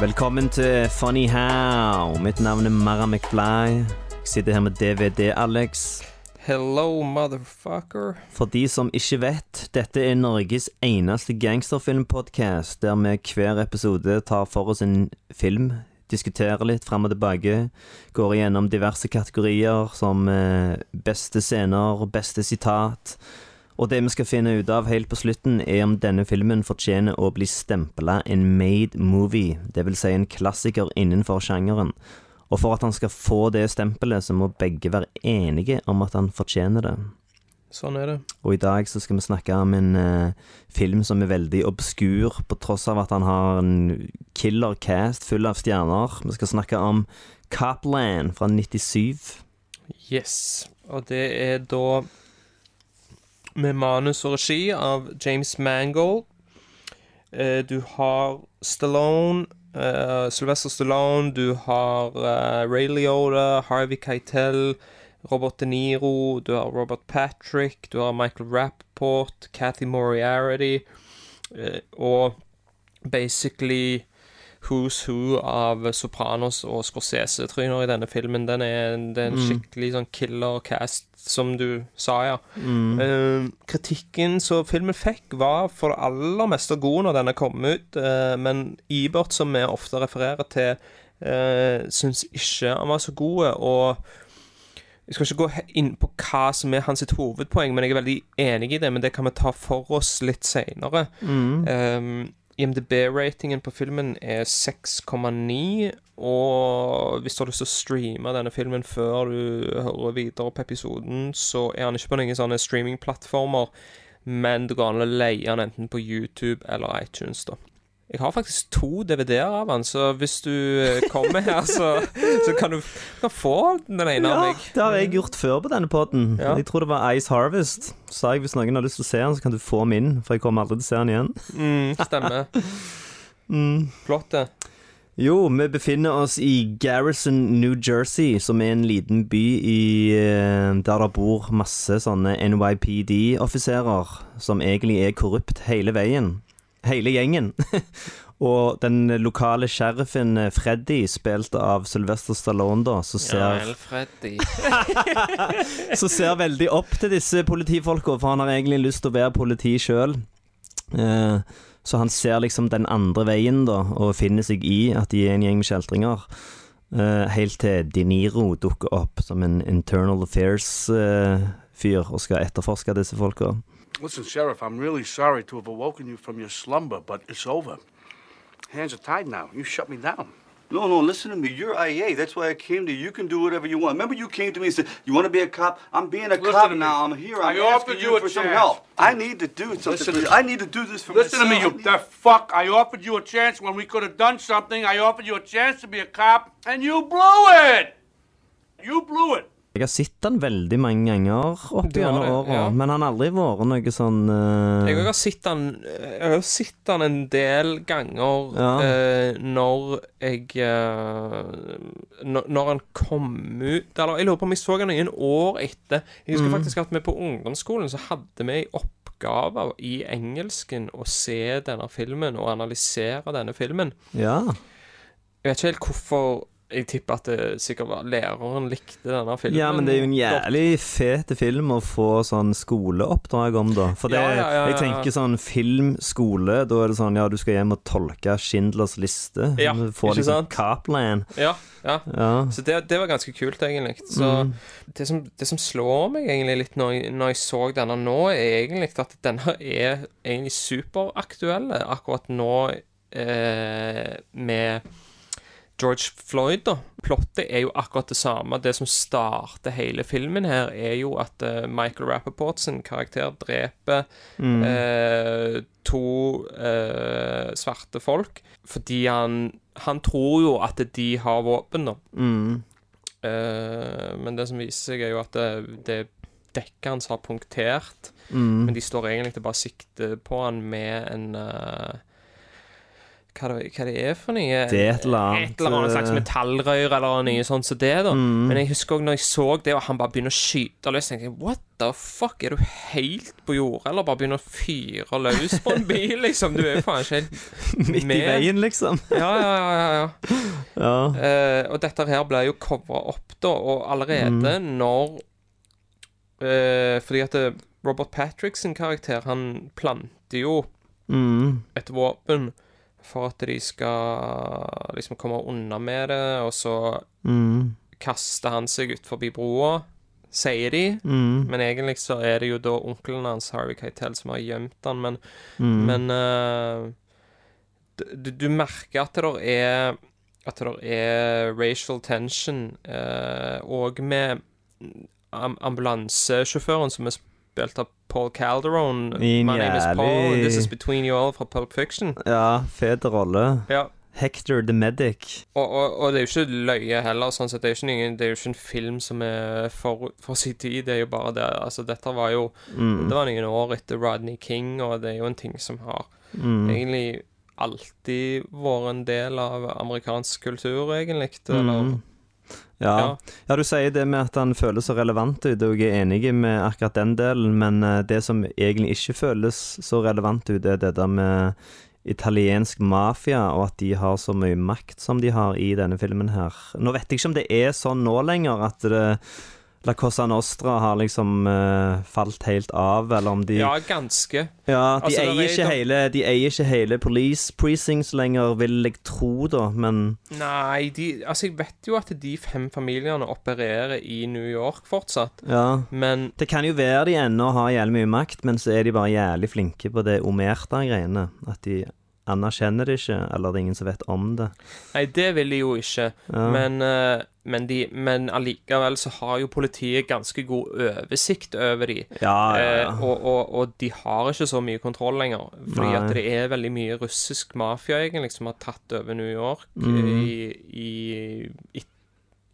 Velkommen til Funny How. Mitt navn er Mara McFly. Jeg sitter her med DVD-Alex. Hello, motherfucker. For de som ikke vet, dette er Norges eneste gangsterfilmpodkast der vi hver episode tar for oss en film, diskuterer litt fram og tilbake, går igjennom diverse kategorier som eh, beste scener, beste sitat. Og det vi skal finne ut av helt på slutten, er om denne filmen fortjener å bli stempla en made movie, det vil si en klassiker innenfor sjangeren. Og for at han skal få det stempelet, så må begge være enige om at han fortjener det. Sånn er det. Og i dag så skal vi snakke om en uh, film som er veldig obskur, på tross av at han har en killer cast full av stjerner. Vi skal snakke om Copland fra 97. Yes. Og det er da med manus og regi av James Mangold. Eh, du har Stallone, eh, Sylvester Stallone, du har eh, Ray Liotta, Harvey Keitel, Robert De Niro, du har Robert Patrick, du har Michael Rappaport, Cathy Moriarty, eh, og basically Who's Who av Sopranos og Scorsese-tryner i denne filmen. Den er, det er en skikkelig sånn killer cast, som du sa, ja. Eh, kritikken som filmen fikk, var for det aller meste god når denne kom ut, uh, men Ibert, som vi ofte refererer til, uh, syns ikke han var så god. Og jeg skal ikke gå inn på hva som er hans hovedpoeng, men jeg er veldig enig i det. Men det kan vi ta for oss litt seinere. Um, IMDb-ratingen på filmen er 6,9, og hvis du har lyst til å streame denne filmen før du hører videre på episoden, så er han ikke på noen sånne streamingplattformer, men det går an å leie den enten på YouTube eller iTunes, da. Jeg har faktisk to DVD-er av han, så hvis du eh, kommer her, så, så kan du kan få den ene av Ja, meg. det har jeg gjort før på denne poden. Ja. Jeg tror det var Ice Harvest. Så sa jeg hvis noen har lyst til å se den, så kan du få min, for jeg kommer aldri til å se den igjen. Mm, stemmer. Flott, det. Jo, vi befinner oss i Garrison, New Jersey, som er en liten by i, eh, der det bor masse sånne NYPD-offiserer som egentlig er korrupt hele veien. Hele gjengen. Og den lokale sheriffen eh, Freddy, spilt av Sylvester Stallone, da, som ser som ser veldig opp til disse politifolka, for han har egentlig lyst til å være politi sjøl. Eh, så han ser liksom den andre veien, da, og finner seg i at de er en gjeng med kjeltringer. Eh, helt til De Niro dukker opp som en internal affairs-fyr og skal etterforske disse folka. Listen, Sheriff, I'm really sorry to have awoken you from your slumber, but it's over. Hands are tied now. You shut me down. No, no, listen to me. You're IA. That's why I came to you. You can do whatever you want. Remember, you came to me and said, You want to be a cop? I'm being a Listen cop now. I'm here. I'm I asking offered you a for some chance. help. I need to do something. Listen to I need to do this for Listen to me, you myself. the fuck. I offered you a chance when we could have done something. I offered you a chance to be a cop, and you blew it. You blew it. Jeg har sett den veldig mange ganger opp gjennom åra, ja. men han har aldri vært noe sånn uh... Jeg har sett den Jeg har sett den en del ganger Ja. uh, når jeg uh, når, han kom ut Eller jeg lurer på om jeg så han noen år etter. Jeg husker faktisk at vi på ungdomsskolen så hadde vi en oppgave i engelsken å se denne filmen og analysere denne filmen. Ja. Jeg vet ikke helt hvorfor jeg tipper at det sikkert var læreren likte denne filmen. Ja, men det er jo en jævlig fet film å få sånn skoleoppdrag om, da. For det, Ja, ja, ja, jeg tenker sånn film, skole, da er det sånn ja, du skal hjem og tolke Schindlers liste. Ja, Få liksom sant? Kaplan. Ja, ja. Ja. Så det, det var ganske kult, egentlig. Så det, som, det som slår meg egentlig litt når når jeg så denne nå, er egentlig at denne er egentlig superaktuell akkurat nå eh, med George Floyd, da. Plottet er jo akkurat det samme. Det som starter hele filmen her, er jo at uh, Michael Rappaport sin karakter dreper eh, to uh, svarte folk. Fordi han Han tror jo at de har våpen, da. Mm. Men det som viser seg, er jo at det, det dekket hans har punktert. Mm. Men de står egentlig til bare sikte på han med en hva, det, hva det er for noe? Det er et eller annet, Et eller annet slags eh, metallrør eller noe sånt som det, da. Mm. Men jeg husker også når jeg så det, og han bare begynner å skyte løs, tenkte jeg what the fuck, er du helt på jordet, eller bare begynner å fyre løs på en bil, liksom? Du er jo faen ikke helt Midt i veien, liksom. Ja, ja, ja. ja, ja. Ja. Eh, og dette her ble jo covra opp, da, og allerede Mm. når uh, Fordi at Robert Patrick sin karakter, han planter jo Mm. et våpen for at de skal liksom komme unna med det, og så Mm. kaster han seg ut forbi broa, sier de. Mm. Men egentlig så er det jo da onkelen hans, Harvey Keitel, som har gjemt han, men, Mm. men uh, du, du merker at det er At det er racial tension, òg og med am ambulansesjåføren som er spilt av Paul Calderon. Min My name is Paul, and this is between you all fra Pulp Fiction. Ja, fet rolle. Ja. Hector the Medic. Og, og, og det er jo ikke løye heller. Sånn sett. Det, er jo ikke ingen, det er jo ikke en film som er for, for sin tid. Det er jo bare det Altså, dette var jo Mm. Det var noen år etter Rodney King, og det er jo en ting som har Mm. egentlig alltid vært en del av amerikansk kultur, egentlig. Eller Mm. Ja. Ja. ja, du sier det med at han føles så relevant ut, og jeg er enig med akkurat den delen, men eh, det som egentlig ikke føles så relevant ut, er det der med italiensk mafia, og at de har så mye makt som de har i denne filmen her. Nå vet jeg ikke om det er sånn nå lenger, at det, La Cosa Nostra har liksom uh, falt helt av, eller om de Ja, ganske. Ja, de, Altså, eier er ikke da- hele, de eier ikke hele police precincts lenger, vil jeg tro, da, men Nei, de Altså, jeg vet jo at de fem familiene opererer i New York fortsatt, ja. men Det kan jo være de ennå har jævlig mye makt, men så er de bare jævlig flinke på det omerta-greiene. At de anerkjenner det ikke, eller det er ingen som vet om det. Nei, det vil de jo ikke. Ja. Men, eh, men, de, men allikevel så har jo politiet ganske god oversikt over de. Ja, ja. Eh, og, og, og de har ikke så mye kontroll lenger. Fordi Nei. at det er veldig mye russisk mafia egentlig som har tatt over New York mm. i, i,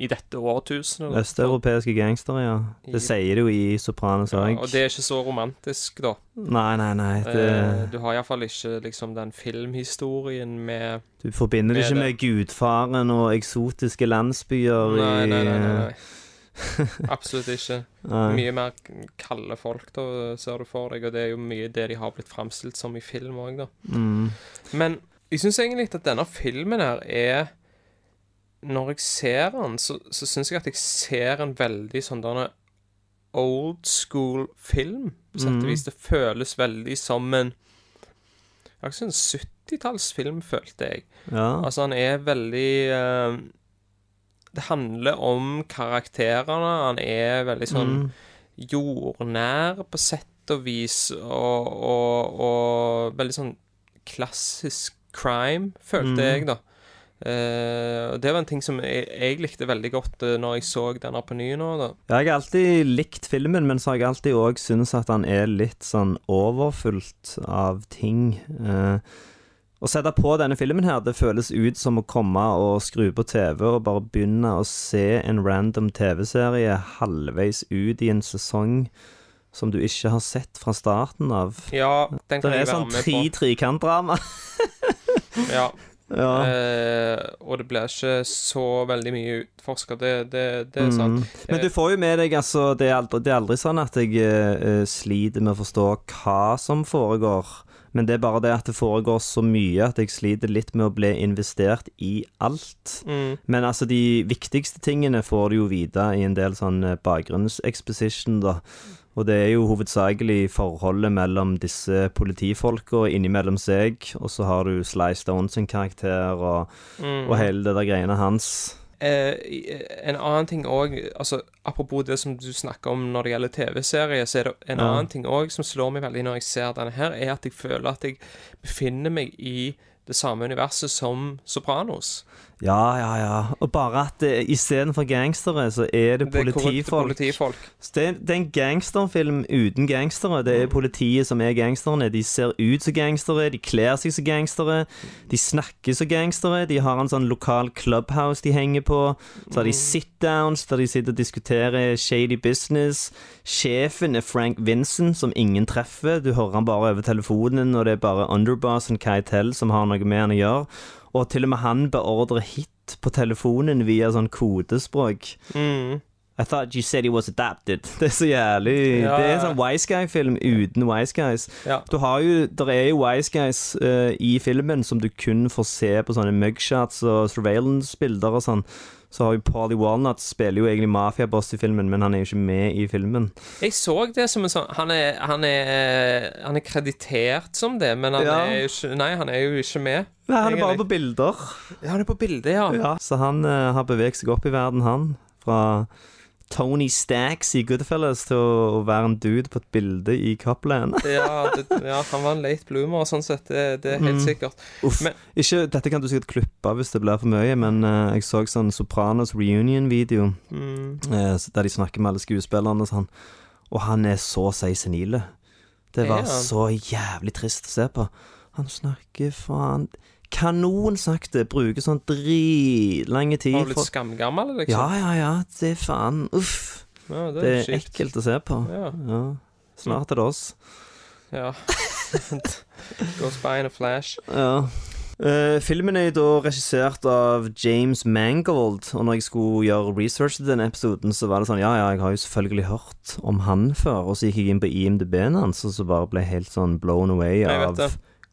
i, dette årtusenet. Østeuropeiske gangstere, ja. Det sier det jo i Sopranos Ja, og det er ikke så romantisk, da. Nei, nei, nei. Eh, Det, du har iallfall ikke liksom den filmhistorien med du forbinder det ikke med gudfaren og eksotiske landsbyer Nei, i nei, nei. nei, nei. Absolutt ikke. Nei. Mye mer kalde folk, da, ser du for deg, og det er jo mye det de har blitt framstilt som i film òg, da. Mm. Men jeg syns egentlig at denne filmen her er Når jeg ser den, så, så syns jeg at jeg ser en veldig sånn denne old school film, på sett og Mhm. vis. Det føles veldig som en som en 70-tallsfilm, følte jeg. Ja. Altså, han er veldig uh, Det handler om karakterene. Han er veldig sånn Mm. jordnær på sett og vis, og, og, og veldig sånn klassisk crime, følte Mm. jeg, da. Eh, og det var en ting som jeg, jeg likte veldig godt uh, når jeg så denne på ny nå, da. Ja, jeg har alltid likt filmen, men så har jeg alltid òg syntes at han er litt sånn overfullt av ting. Uh, å sette på denne filmen her, det føles ut som å komme og skru på TV og bare begynne å se en random TV-serie halvveis ut i en sesong som du ikke har sett fra starten av. Ja, den Det kan er jeg være sånn med tre trikantdrama. Ja. ja. Eh, og det blir ikke så veldig mye utforska, det, det, det er sant. Mm. Men du får jo med deg, altså Det er aldri, det er aldri sånn at jeg uh, sliter med å forstå hva som foregår. Men det er bare det at det foregår så mye at jeg sliter litt med å bli investert i alt. Mm. Men altså, de viktigste tingene får du jo vite i en del sånn eh, bakgrunnsexposition, da. Og det er jo hovedsakelig forholdet mellom disse politifolka innimellom seg, og så har du Sly Stone sin karakter, og, Mm. og hele det der greiene hans. Eh, en annen ting òg Altså, apropos det som du snakker om når det gjelder TV-serier, så er det en Ja. annen ting òg som slår meg veldig når jeg ser denne her, er at jeg føler at jeg befinner meg i det samme universet som Sopranos. Ja, ja, ja. Og bare at det- istedenfor gangstere, så er det Det er politifolk. politifolk. Det, er- det er en gangsterfilm uten gangstere. Det er politiet som er gangsterne. De ser ut som gangstere, de kler seg som gangstere, de snakker som gangstere. De har en sånn lokal clubhouse de henger på. Så har de sit-downs der de sitter og diskuterer shady business. Sjefen er Frank Vincent, som ingen treffer. Du hører han bare over telefonen, og det er bare underbossen Keitel som har noe med han å gjøre. Og til og med han beordrer hit på telefonen via sånn kodespråk. Mm. I thought you said he was adapted. Det er så jævlig Ja, Det er en sånn Wise Guy-film uten Wise Guys. Ja. Du har jo, Der er jo Wise Guys uh, i filmen som du kun får se på sånne mugshots og surveillance-bilder og sånn. Så har jo Paulie Walnut spiller jo egentlig mafiaboss i filmen, men han er jo ikke med i filmen. Jeg så det som en sånn Han er, han er, han er kreditert som det, men han Ja. er jo ikke Nei, han er jo ikke med. Nei, han er bare på bilder. Ja, han er på bildet, ja. Ja. Så han uh, har beveget seg opp i verden, han. Fra Tony Stacks i Goodfellas til å være en dude på et bilde i Copland. Ja, ja, han var en late bloomer, sånn sett. Det, det er helt Mm. sikkert. Uff. Men- Ikke, dette kan du sikkert klippe hvis det blir for mye, men uh, jeg så sånn Sopranos reunion-video Mm. uh, der de snakker med alle skuespillerne og sånn, og han er så å si senile. Det var så jævlig trist å se på. Han snakker faen Kanonsakte. Bruker sånn dritlange tid Har du blitt for skamgammel, liksom? Ja, ja, ja. Det er faen Uff. Ja, Det det er er ekkelt å se på. Ja. Ja. Snart er det oss. Ja. Goes by in a flash. Ja. Uh, filmen er da regissert av James Mangold, og når jeg skulle gjøre research til denne episoden, så var det sånn Ja, ja, jeg har jo selvfølgelig hørt om han før, og så gikk jeg inn på IMDb-en hans, og så bare ble helt sånn blown away av.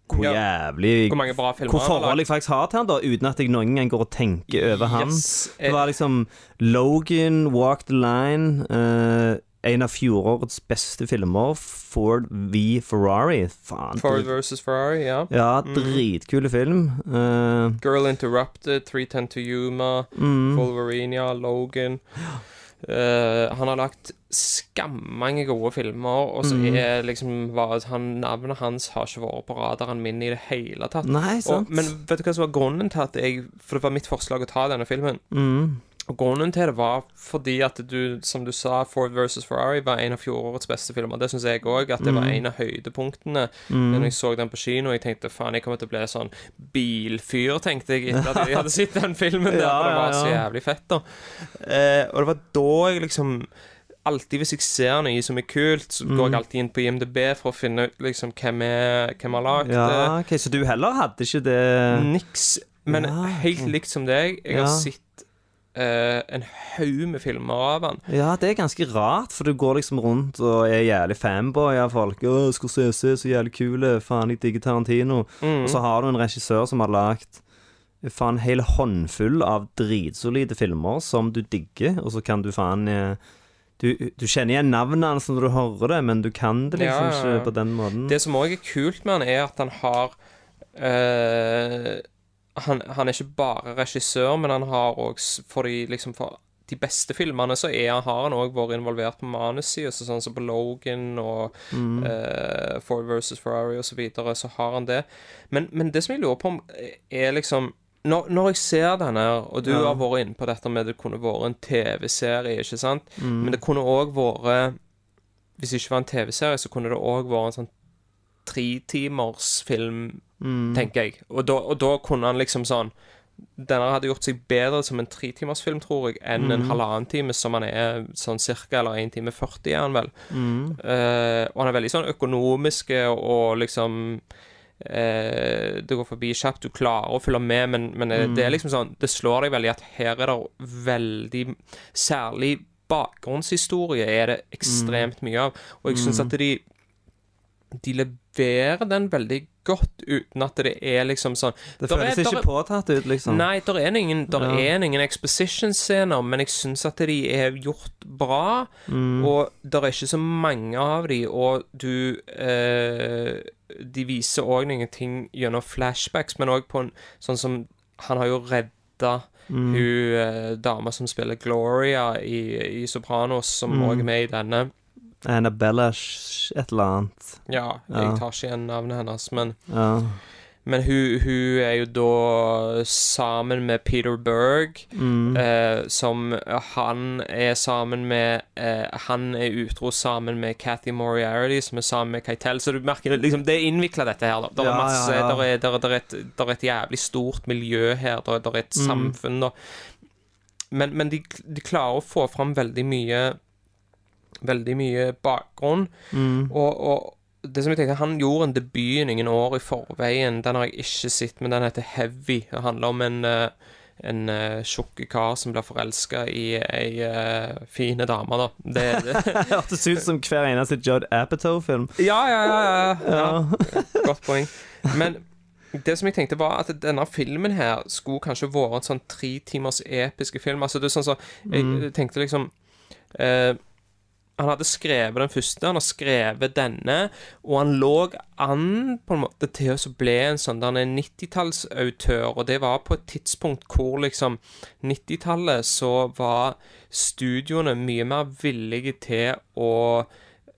hvor jævlig Hvor mange bra filmer Hvor forhold jeg faktisk har til han, da, uten at jeg noen gang går og tenker over han. Yes. Det var liksom Logan, Walk the Line uh, En av fjorårets beste filmer, Ford v Ferrari. Faen. Ford versus Ferrari, ja. ja, Mm. dritkule film. Uh, Girl Interrupted, 310 to Yuma, mm. Wolverine, Logan. Uh, han har lagt skammange gode filmer, og så Mm. er liksom han, Navnet hans har ikke vært på radaren min i det hele tatt. Nei. Og, men vet du hva som var grunnen til at jeg For det var mitt forslag å ta denne filmen. mm. Og grunnen til det var fordi at du, som du sa, Ford versus Ferrari var en av fjorårets beste filmer. Det syns jeg òg, at det var Mm. en av høydepunktene. Mm. Når jeg så den på kino, jeg tenkte faen, jeg kommer til å bli sånn bilfyr, tenkte jeg, etter at jeg hadde sett den filmen der. Ja, for det var ja, så jævlig fett, da. Eh, og det var da jeg liksom Alltid hvis jeg ser noe som er kult, så går Mm. jeg alltid inn på IMDb for å finne ut liksom hvem, har lagd det. Ja, ok, Så du heller hadde ikke det Niks. Men Ja, helt likt som deg. Jeg Ja. har sett uh, en haug med filmer av han. Ja, det er ganske rart, for du går liksom rundt og er jævlig fanboy av folk. 'Å, Scorsese, så jævlig kule. Faen, jeg digger Tarantino.' Mm. Og så har du en regissør som har lagd faen en hel håndfull av dritsolide filmer som du digger, og så kan du faen eh, du, du kjenner igjen navnet hans når du hører det, men du kan det liksom Ja, ikke på den måten. Det som òg er kult med han, er at han har eh, han, han er ikke bare regissør, men han har òg For liksom for de beste filmene så er, har han òg vært involvert på manussida, så sånn som på Logan og Mm. uh, Ford versus Ferrari og så videre, så har han det. Men, men det som jeg lurer på om, er liksom når, når jeg ser denne, her, og du Ja. har vært inne på dette med det kunne vært en TV-serie, ikke sant? Mm. Men det kunne òg vært Hvis det ikke var en TV-serie, så kunne det òg vært en sånn tretimersfilm, Mm. tenker jeg. Og da, og da kunne han liksom sånn Denne hadde gjort seg bedre som en tretimersfilm, tror jeg, enn en Mm. halvannen time, som han er sånn cirka, eller én time 40 er han vel. Mm. Uh, og han er veldig sånn økonomiske og liksom eh, Det går forbi kjapt, du klarer å følge med, men, men Mm. det er liksom sånn Det slår deg veldig at her er det veldig Særlig bakgrunnshistorie er det ekstremt mye av. Og jeg syns Mm. at de De leverer den veldig godt uten at det er liksom sånn Det Der føles er- der ikke er- påtatt ut, liksom. Nei, der er ingen, der Ja. er ingen exposition-scener, men jeg syns at de er gjort bra. Mm. Og der er ikke så mange av de, og du eh, De viser òg noen ting gjennom flashbacks, men òg på en sånn som Han har jo redda mm. Hun eh, dama som spiller Gloria i, i Sopranos, som Mm. er med i denne. Annabella et eller annet. Ja, jeg tar ikke igjen navnet hennes, men Ja. Men hun, hun er jo da sammen med Peter Berg, Mm. eh, som han er sammen med eh, Han er utro sammen med Cathy Moriarty, som er sammen med Keitel. Så du merker det, liksom, det er innvikla, dette her. Det er, Ja, masse, ja, ja. Der er, der, er- der er et, der er et jævlig stort miljø her. Der er et Mm. samfunn. Da. Men, men de, de klarer å få fram veldig mye Veldig mye bakgrunn. Mm. Og, og det som jeg tenkte, Han gjorde en debut noen år i forveien. Den har jeg ikke sett, men den heter Heavy. Det handler om en uh, en uh, tjukk kar som blir forelska i ei uh, fine dame, da. Det, det. Hørtes ut som hver eneste Judd Apatow-film. ja, ja, ja, ja, ja. Godt poeng. Men det som jeg tenkte var at denne filmen her skulle kanskje vært en sånn tre timers episke film. Altså det er sånn så Jeg Mm. tenkte liksom eh, Han hadde skrevet den første, han har skrevet denne, og han lå an på en måte til å bli en sånn der en 90-tallsautør, og det var på et tidspunkt hvor liksom 90-tallet så var studioene mye mer villige til å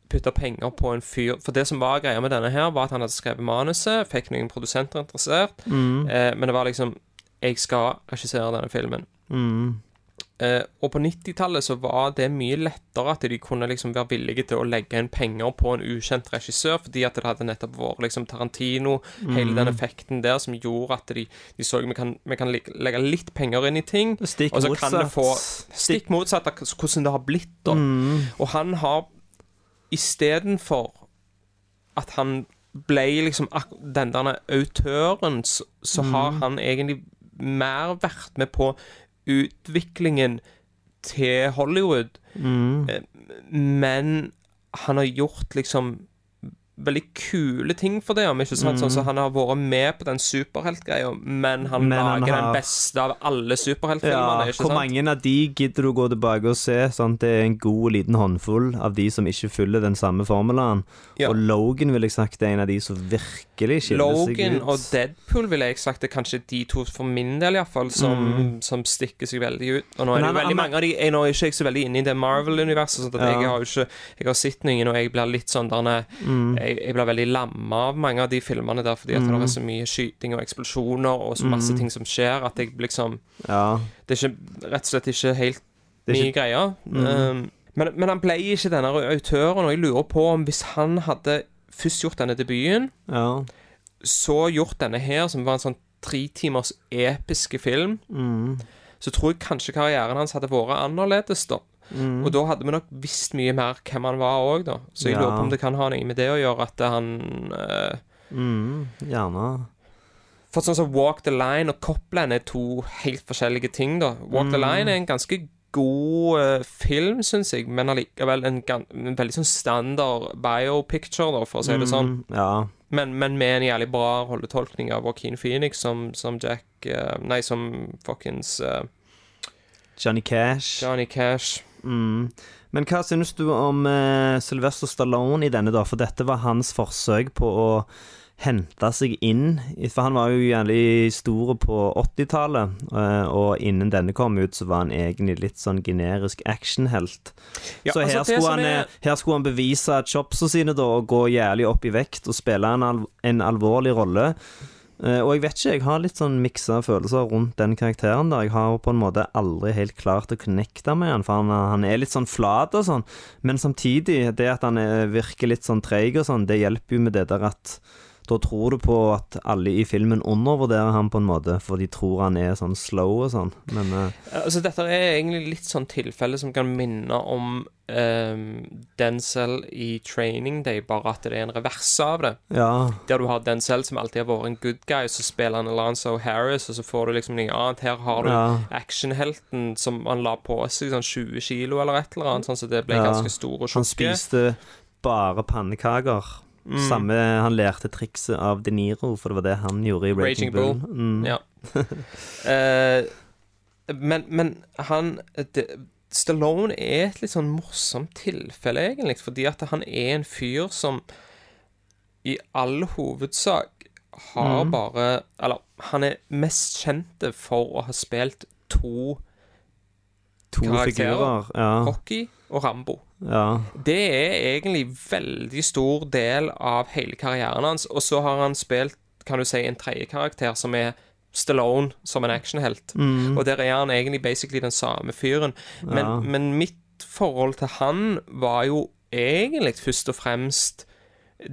putte penger på en fyr For det som var greia med denne her, var at han hadde skrevet manuset, fikk noen produsenter interessert, Mm. eh, men det var liksom Jeg skal regissere denne filmen. Mm. Eh, og på 90-tallet så var det mye lettere at de kunne liksom være villige til å legge inn penger på en ukjent regissør, fordi at det hadde nettopp vært liksom Tarantino, hele den effekten der som gjorde at de, de så vi kan, vi kan legge litt penger inn i ting, Stikk og så kan det få stikk motsatt av hvordan det har blitt, da. Mm. Og han har istedenfor at han ble liksom den der autøren, så, så har Mm. han egentlig mer vært med på utviklingen til Hollywood. Mm. Eh, Men han har gjort liksom veldig kule ting for det, om ikke sant? Sånn, så han har vært med på den superheltgreia, men han men Men han lager har- den beste av alle Ja, superheltfilmene, ikke hvor sant? mange av de gidder du gå tilbake og se? Sant? Det er en god liten håndfull av de som ikke følger den samme formelen. Ja. Og Logan vil jeg sagt er en av de som virkelig skiller Logan seg ut. Logan og Deadpool vil jeg sagt er kanskje de to, for min del iallfall, som, som stikker seg veldig ut. Og nå Mm. Er det jo veldig han- mange av de jeg, Nå er ikke jeg så veldig inne i det Marvel-universet, sånn at Ja. jeg har jo ikke Jeg har sett noen, og jeg blir litt sånn der Mm. Jeg, jeg blir veldig lamma av mange av de filmene der, fordi at det er så mye skyting og eksplosjoner og så masse Mm. ting som skjer, at jeg liksom Ja. Det er ikke, rett og slett ikke helt mye er min ikke- greie. Mm. Um, men, men han ble ikke denne autøren, og jeg lurer på om hvis han hadde først gjort denne debuten ja. så gjort denne her, som var en sånn tre timers episke film, Mm. så tror jeg kanskje karrieren hans hadde vært annerledes, da. Mm. Og da hadde vi nok visst mye mer hvem han var òg, da. Så jeg Ja. lurer på om det kan ha noe med det å gjøre, at han uh, Mm. Gjerne. For sånn som Walk the Line og Copland er to helt forskjellige ting, da. Walk the Mm. Line er en ganske god uh, film, syns jeg, men allikevel en, en veldig sånn standard biopicture, da, for å si det sånn. Mm. Ja. Men, men med en jævlig bra rolletolkning av Joaquin Phoenix som, som Jack uh, Nei, som fuckings uh, Johnny Cash. Johnny Cash. Mm. Men hva synes du om uh, Sylvester Stallone i denne, da? For dette var hans forsøk på å hente seg inn For han var jo jævlig stor på 80-tallet, eh, og innen denne kom ut, så var han egentlig litt sånn generisk actionhelt. Ja, så altså, her, det skulle han, er- eh, her skulle han bevise chopsa sine da, og gå jævlig opp i vekt og spille en, al en alvorlig rolle. Eh, og jeg vet ikke, jeg har litt sånn miksa følelser rundt den karakteren der. Jeg har på en måte aldri helt klart å connecte med han, for han, er litt sånn flat og sånn. Men samtidig, det at han er, virker litt sånn treig og sånn, det hjelper jo med det der at da tror du på at alle i filmen undervurderer han på en måte, for de tror han er sånn slow og sånn. Men uh... Altså, dette er egentlig litt sånn tilfelle som kan minne om um, Denzel i Training Day, bare at det er en reverse av det. ja. Der du har Denzel som alltid har vært en good guy, så spiller han Alonzo Harris, og så får du liksom noe annet. Her har du Ja. actionhelten som han la på seg sånn 20 kilo eller et eller annet, sånn så det ble Ja. ganske stor og Han spiste bare pannekaker. Mm. Samme Han lærte trikset av De Niro, for det var det han gjorde i Raging, Raging Bull. Bull. Mm. Ja. uh, men, men han det, Stallone er et litt sånn morsomt tilfelle, egentlig, fordi at han er en fyr som i all hovedsak har Mm. bare Eller, han er mest kjente for å ha spilt to To karakterer. figurer. Ja. Rocky og Rambo. Ja. Det er egentlig veldig stor del av hele karrieren hans, og så har han spilt, kan du si, en tredje karakter som er Stallone som en actionhelt. Og der er han egentlig basically den samme fyren. Men, Ja. men mitt forhold til han var jo egentlig først og fremst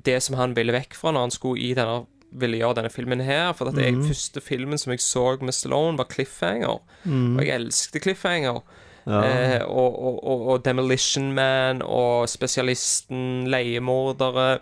det som han ville vekk fra når han skulle i denne ville gjøre denne filmen her. For at jeg, første filmen som jeg så med Stallone, var Cliffhanger. Og jeg elsket Cliffhanger. Eh, og, og, og, og Demolition Man og Spesialisten, Leiemordere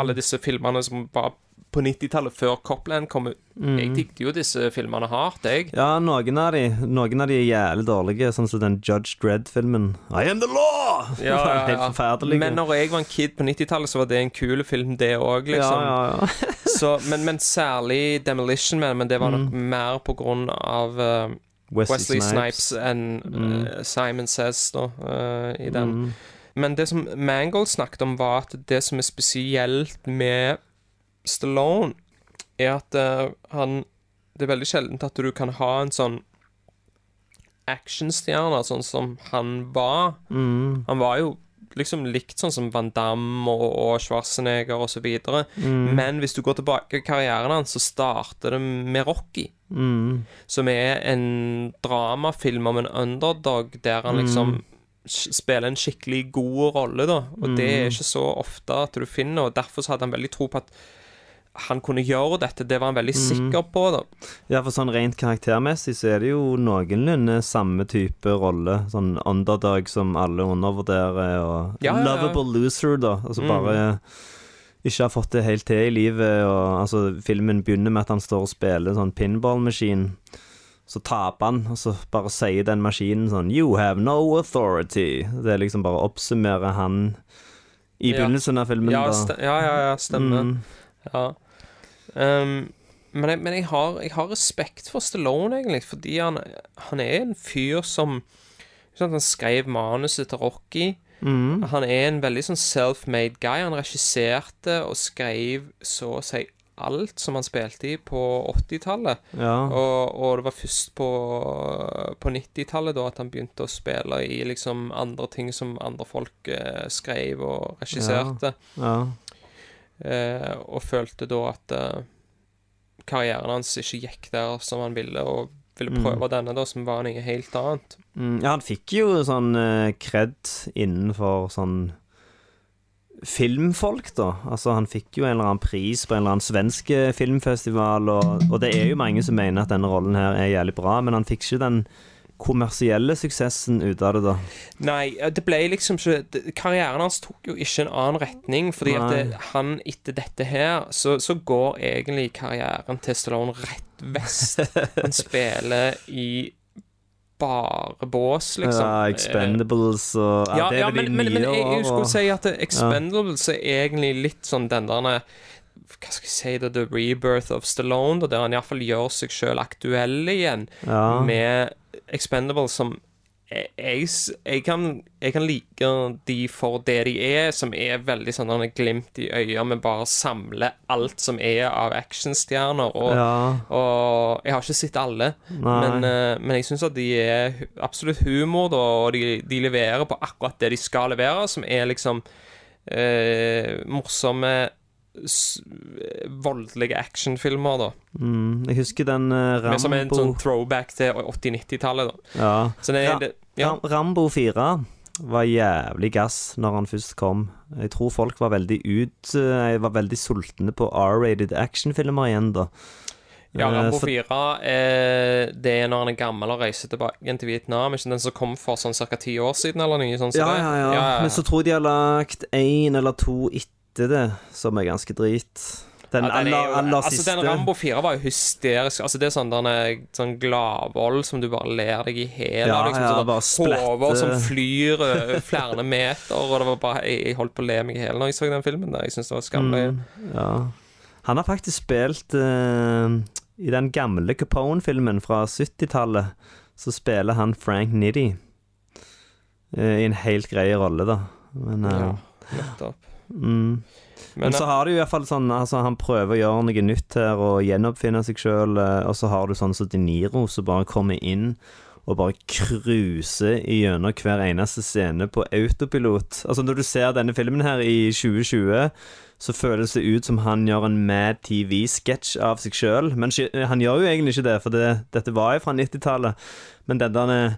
Alle disse filmene som var på 90-tallet, før Copland kom ut. Jeg digget jo disse filmene hardt, jeg. Ja, noen av de Noen av de er jævlig dårlige, sånn som den Judge Dredd-filmen. I am the law! Ja, ja, Helt forferdelig. Men når jeg var en kid på 90-tallet, så var det en kul film, det òg, liksom. Ja, ja, ja. Så, men, men særlig Demolition Man, men det var nok mer på grunn av eh, Wesley Snipes enn uh, Simon Says, da, uh, i den. Men det som Mangold snakket om, var at det som er spesielt med Stallone, er at uh, han Det er veldig sjeldent at du kan ha en sånn actionstjerne, sånn som han var. Han var jo liksom likt sånn som Van Damme og, og Schwarzenegger så videre. Men hvis du går tilbake i karrieren hans, så starter det med Rocky. Som er en dramafilm om en underdog der han liksom mm. spiller en skikkelig god rolle, da. Og det er ikke så ofte at du finner, og derfor så hadde han veldig tro på at han kunne gjøre dette. Det var han veldig sikker på, da. Ja, for sånn rent karaktermessig så er det jo noenlunde samme type rolle. Sånn underdog som alle undervurderer, og Ja, ja, ja. lovable loser, da. Altså Mm. bare ikke har fått det helt til i livet. Og altså, filmen begynner med at han står og spiller en sånn pinballmaskin. Så taper han, og så bare sier den maskinen sånn You have no authority. Det er liksom bare å oppsummere han i begynnelsen av filmen. Ja, da. ja, ja, ja, stemmer. Mm. Ja. Ehm, men jeg, men jeg, har, jeg har respekt for Stallone, egentlig, fordi han, han er en fyr som sant, Han skrev manuset til Rocky. Mm. Han er en veldig sånn self-made guy. Han regisserte og skrev så å si alt som han spilte i på 80-tallet. Ja. Og, og det var først på, på 90-tallet da at han begynte å spille i liksom andre ting som andre folk eh, skrev og regisserte. ja. Eh, og følte da at eh, karrieren hans ikke gikk der som han ville, og ville prøve denne, da, som var noe helt annet. Mm, ja, han fikk jo sånn uh, kred innenfor sånn filmfolk, da. Altså, han fikk jo en eller annen pris på en eller annen svensk eh, filmfestival, og, og det er jo mange som mener at denne rollen her er jævlig bra, men han fikk ikke den kommersielle suksessen ut av det, da. Nei, det ble liksom ikke Karrieren hans tok jo ikke en annen retning, fordi at det, han etter dette her, så, så går egentlig karrieren til Stallone rett vest. Han spiller i bare bås, liksom. Ja, Expendables og ja, Ja, det er ja vel men, de men, men jeg, skulle og- si at Expendables er egentlig litt sånn den der Hva skal jeg si det, The rebirth of Stallone, der han iallfall gjør seg sjøl aktuell igjen Ja. med Expendables som jeg, jeg, jeg, kan, jeg kan like de for det de er, som er veldig sånn denne glimt i øya, med bare samle alt som er av actionstjerner. Og, Ja. og jeg har ikke sett alle, men, eh, men jeg syns at de er absolutt humor, da, og de, de leverer på akkurat det de skal levere, som er liksom eh, morsomme voldelige actionfilmer, da. Mm, jeg husker den uh, Rambo som en sånn throwback til 80-90-tallet, da. ja. Så det, det, ja. Rambo 4 var jævlig gass når han først kom. Jeg tror folk var veldig ut Jeg var veldig sultne på R-rated actionfilmer igjen, da. Ja, Eh, Rambo for- 4 eh, Det er når han er gammel og reiser tilbake til Vietnam. Ikke den som kom for sånn ca. ti år siden, eller noe sånt? som Ja, ja, ja, ja. Men så tror jeg de har lagt én eller to etter det, som er ganske drit. Den, Ja, den aller, aller, aller altså, siste Den Rambo 4 var jo hysterisk. Altså Det er sånn, denne, sånn gladvold som du bare ler deg i hæl Ja, av. Liksom, ja, sånn, bare splette. Hoder som flyr flere meter. Og det var bare Jeg, jeg holdt på å le meg i hæl når jeg så den filmen. Der. Jeg synes det var skamløye. Mm, ja. Han har faktisk spilt uh, I den gamle Capone-filmen fra 70-tallet, så spiller han Frank Nitty. uh, I en helt grei rolle, da. Men uh, Ja, nettopp. Mm. Men, Men, så har du i hvert fall sånn altså, Han prøver å gjøre noe nytt her og gjenoppfinne seg sjøl, og så har du sånn som De Niro som bare kommer inn og bare cruiser gjennom hver eneste scene på autopilot. Altså Når du ser denne filmen her i 2020, så føles det ut som han gjør en Mad TV-sketsj av seg sjøl. Men han gjør jo egentlig ikke det, for det, dette var jo fra 90-tallet. Men den der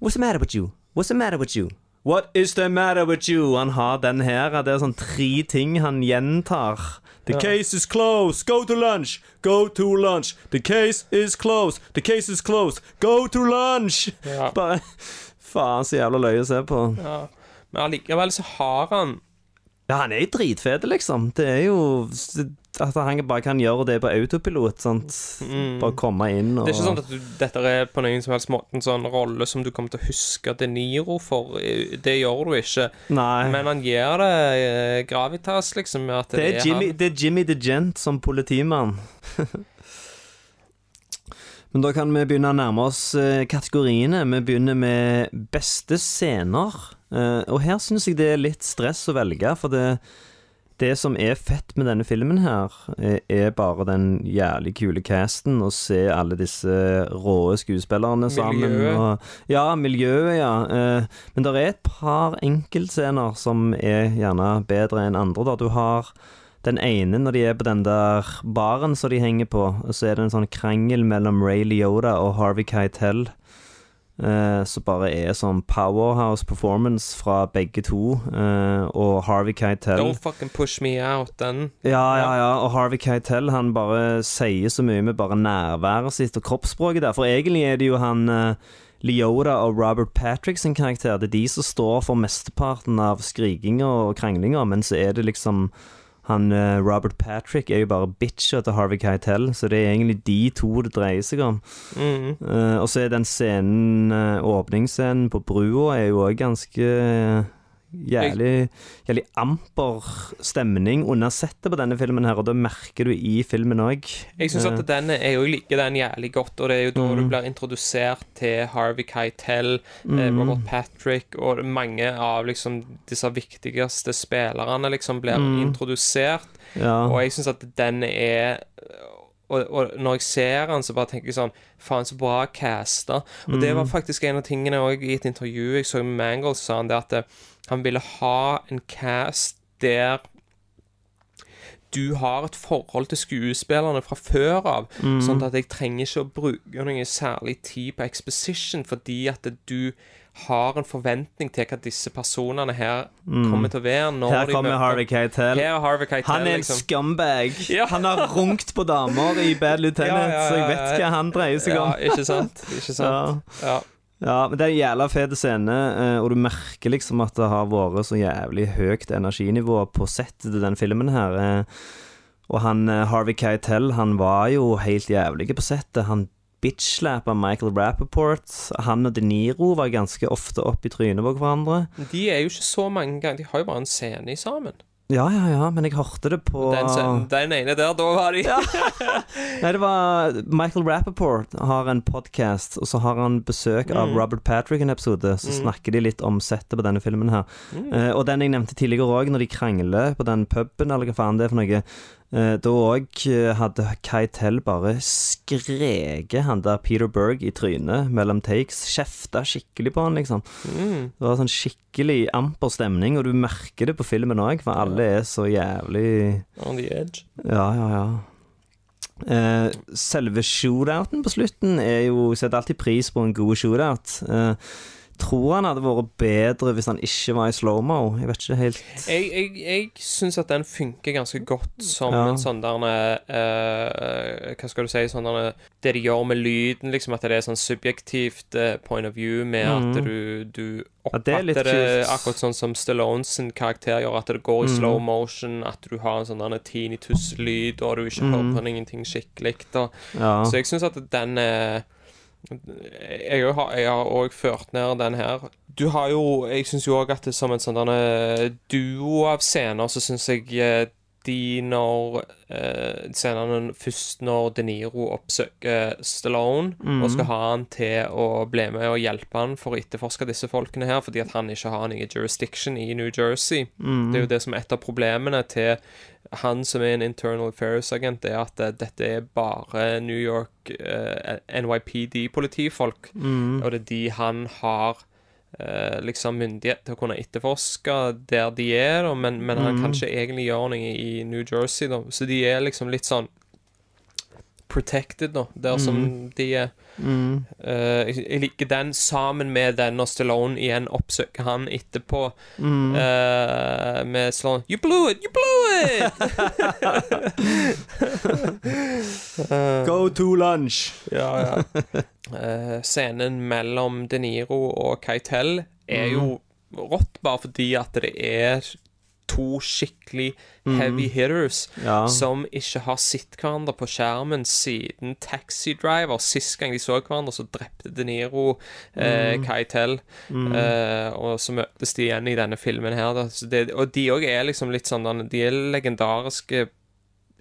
What's the matter with you? What's the matter with you? What is the matter with you? Han har den her. Det er sånn tre ting han gjentar. The Ja. case is closed. Go to lunch. Go to lunch. The case is closed. The case is closed. Go to lunch. Ja. Bare Faen, så jævla løye å se på. ja. Men allikevel så har han Ja, han er jo dritfet, liksom. Det er jo at han bare kan gjøre det på autopilot. Sant? Bare komme inn og Det er ikke sånn at du, dette er på noen som helst måte en sånn rolle som du kommer til å huske De Niro for. Det gjør du ikke. Nei. Men han gir det eh, gravitas, liksom. At Det er, Jimmy, han. det er Jimmy the Gent som politimann. Men da kan vi begynne å nærme oss eh, kategoriene. Vi begynner med beste scener. Eh, og her syns jeg det er litt stress å velge, for det, det som er fett med denne filmen her, eh, er bare den jævlig kule casten, Å se alle disse råe skuespillerne sammen. Miljøet. Og, ja, miljøet, ja. Eh, men det er et par enkeltscener som er gjerne bedre enn andre. Da. Du har den ene når de er på den der baren som de henger på, så er det en sånn krangel mellom Ray Liotta og Harvey Keitel. Eh, som bare er sånn powerhouse performance fra begge to. Uh, og Harvey Keitel Don't fucking push me out, den. ja, ja, ja. Og Harvey Keitel han bare sier så mye med bare nærværet sitt og kroppsspråket der. For egentlig er det jo han uh, Leota og Robert Patrick sin karakter. Det er de som står for mesteparten av skrikinga og kranglinga, men så er det liksom han eh, Robert Patrick er jo bare bitcha til Harvey Keitel, så det er egentlig de to det dreier seg om. Mm. Uh, og så er den scenen, eh, åpningsscenen på brua, er jo òg ganske jævlig, jævlig amper stemning under settet på denne filmen her, og det merker du i filmen òg. Jeg syns at den er jo liker den jævlig godt, og det er jo da Mm. du blir introdusert til Harvey Keitel, eh, Mm. Robert Patrick, og mange av liksom disse viktigste spillerne liksom blir Mm. introdusert. Ja. Og jeg syns at den er og, og når jeg ser han, så bare tenker jeg sånn Faen, så bra casta. Og det var Mm. faktisk en av tingene òg i et intervju jeg så med Mangold, sa han det at eh, han ville ha en cast der du har et forhold til skuespillerne fra før av, Mm. sånn at jeg trenger ikke å bruke noe særlig tid på exposition, fordi at du har en forventning til hva disse personene her kommer til å være. Mm. Her kommer Harvey Keitel. Harvey Keitel, Han er en liksom. scumbag. Ja. Han har runkt på damer i Bad Lieutenant, Ja, ja, så jeg vet hva han dreier seg om. Ikke sant? Ikke sant? Ja. Ja, men det er en jævla fet scene, eh, og du merker liksom at det har vært så jævlig høyt energinivå på settet til den filmen her. eh. Og han eh, Harvey Keitel, han var jo helt jævlig på settet. Han bitch-slappa Michael Rappaport. Han og De Niro var ganske ofte opp i trynet på hverandre. De er jo ikke så mange ganger De har jo bare en scene sammen. Ja, ja, ja, men jeg hørte det på Den, den ene der, da var de Nei, det var Michael Rappaport har en podcast, og så har han besøk av Mm. Robert Patrick en episode. Så Mm. snakker de litt om settet på denne filmen her. Mm. Uh, og den jeg nevnte tidligere òg, når de krangler på den puben, eller hva faen det er for noe. Eh, da òg hadde Keitel bare skreket han der Peter Berg i trynet mellom takes. Kjefta skikkelig på han, liksom. Mm. Det var sånn skikkelig amper stemning, og du merker det på filmen òg, for alle er så jævlig On the edge. ja, ja, ja. Eh, selve shootouten på slutten er jo Setter alltid pris på en god shootout. Eh, tror han hadde vært bedre hvis han ikke var i slow-mo. Jeg vet ikke helt Jeg, jeg, jeg syns at den funker ganske godt som Ja. en sånn der eh, Hva skal du si sånn der, Det de gjør med lyden, liksom at det er sånn subjektivt eh, point of view, med mm. at du, du Ja, det oppfatter det, akkurat sånn som Stallone sin karakter gjør, at det går i mm. slow motion, at du har en sånn tinnitus-lyd, og du ikke mm. hører på ingenting skikkelig. Ja. Så jeg syns at den er jeg har, òg ført ned den her. Du har jo Jeg syns jo òg at det som en sånn duo av scener, så syns jeg eh, de når eh, Senere først når De Niro oppsøker Stallone og skal ha han til å bli med og hjelpe han for å etterforske disse folkene her, fordi at han ikke har noe jurisdiction i New Jersey. Det er jo det som er et av problemene til han som er en internal affairs-agent, er at eh, dette er bare New York eh, NYPD-politifolk, og det er de han har eh, liksom myndighet til å kunne etterforske der de er, da, men, men han kan ikke egentlig gjøre noe i New Jersey, da. Så de er liksom litt sånn protected, da, der som de er. Mm. jeg, jeg liker den sammen med den når Stallone igjen oppsøker han etterpå eh, med sånn You blew it! You blew it! Go to lunch! Ja, ja. Eh, scenen mellom De Niro og Keitel er jo rått bare fordi at det er to skikkelig heavy hitters Ja. som ikke har sett hverandre på skjermen siden Taxi Driver. Sist gang de så hverandre, så drepte De Niro eh, Keitel. Eh, og så møtes de igjen i denne filmen her. Det, og de òg er liksom litt sånn De er legendariske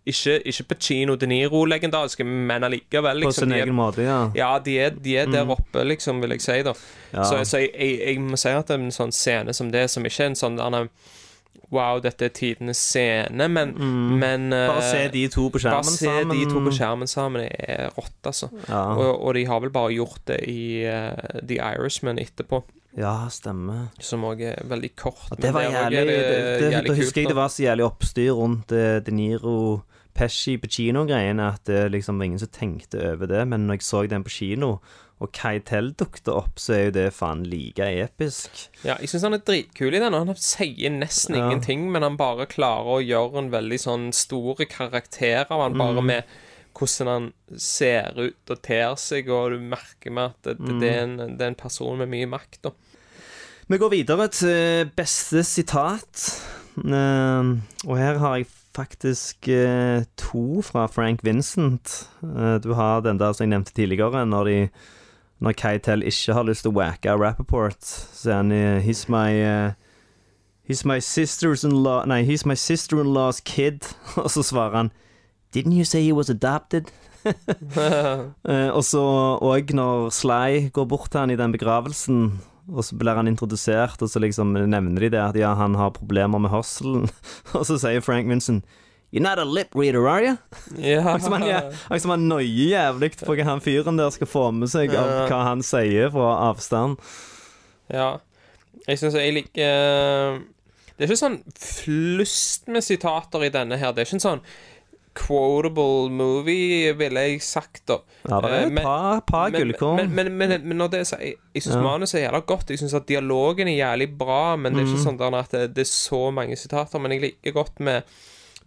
ikke, ikke Pacino De Niro-legendariske, men allikevel. På Liksom, sin er- egen måte, ja. ja, de er, de er der oppe, liksom, vil jeg si, da. Ja. Så, så jeg, jeg, jeg må si at det er en sånn scene som det, som ikke er en sånn Wow, dette er tidenes scene, men, men eh, Bare se de to på skjermen Bare se sammen. de to på skjermen sammen er rått, altså. Ja. Og, og de har vel bare gjort det i uh, The Irishman etterpå, Ja, stemmer. som òg er veldig kort. Og det var jævlig Det, det, jævlig da husker jeg det var så jævlig oppstyr rundt uh, De Niro Pesci på kinogreiene at det liksom var ingen som tenkte over det. Men når jeg så den på kino, og Keitel dukket opp, så er jo det faen like episk. Ja, jeg syns han er dritkul i den. Han sier nesten Ja. ingenting, men han bare klarer å gjøre en veldig sånn store karakter av han, Mm. bare med hvordan han ser ut og ter seg, og du merker med at det, det, det, er, en, det er en person med mye makt, da. Vi går videre til beste sitat. Eh, og her har jeg faktisk eh, to fra Frank Vincent. Eh, du har den der som jeg nevnte tidligere, når de Når Keitel ikke har lyst til å wacke Rappaport, så er han i He's my uh, He's my sister's-in-law Nei, he's my sister-in-law's kid. Og så svarer han Didn't you say he was adopted? uh, og så òg når Sly går bort til han i den begravelsen, og så blir han introdusert, og så liksom nevner de det at ja, han har problemer med hørselen, og så sier Frank Vincent You're not a lip reader, are you? Ja. Akkurat som som han noier jævlig på hva han fyren der skal få med seg av hva han sier fra avstand. Ja. Jeg syns jeg liker eh, Det er ikke sånn flust med sitater i denne her. Det er ikke en sånn quotable movie, ville jeg sagt, da. Ja, det er Eh, et men- par, par gullkorn. men, men, men, men når det er så jeg, jeg syns Ja. manuset er jævla godt. Jeg syns at dialogen er jævlig bra, men det er ikke Mm. sånn at det, det er så mange sitater. Men jeg liker godt med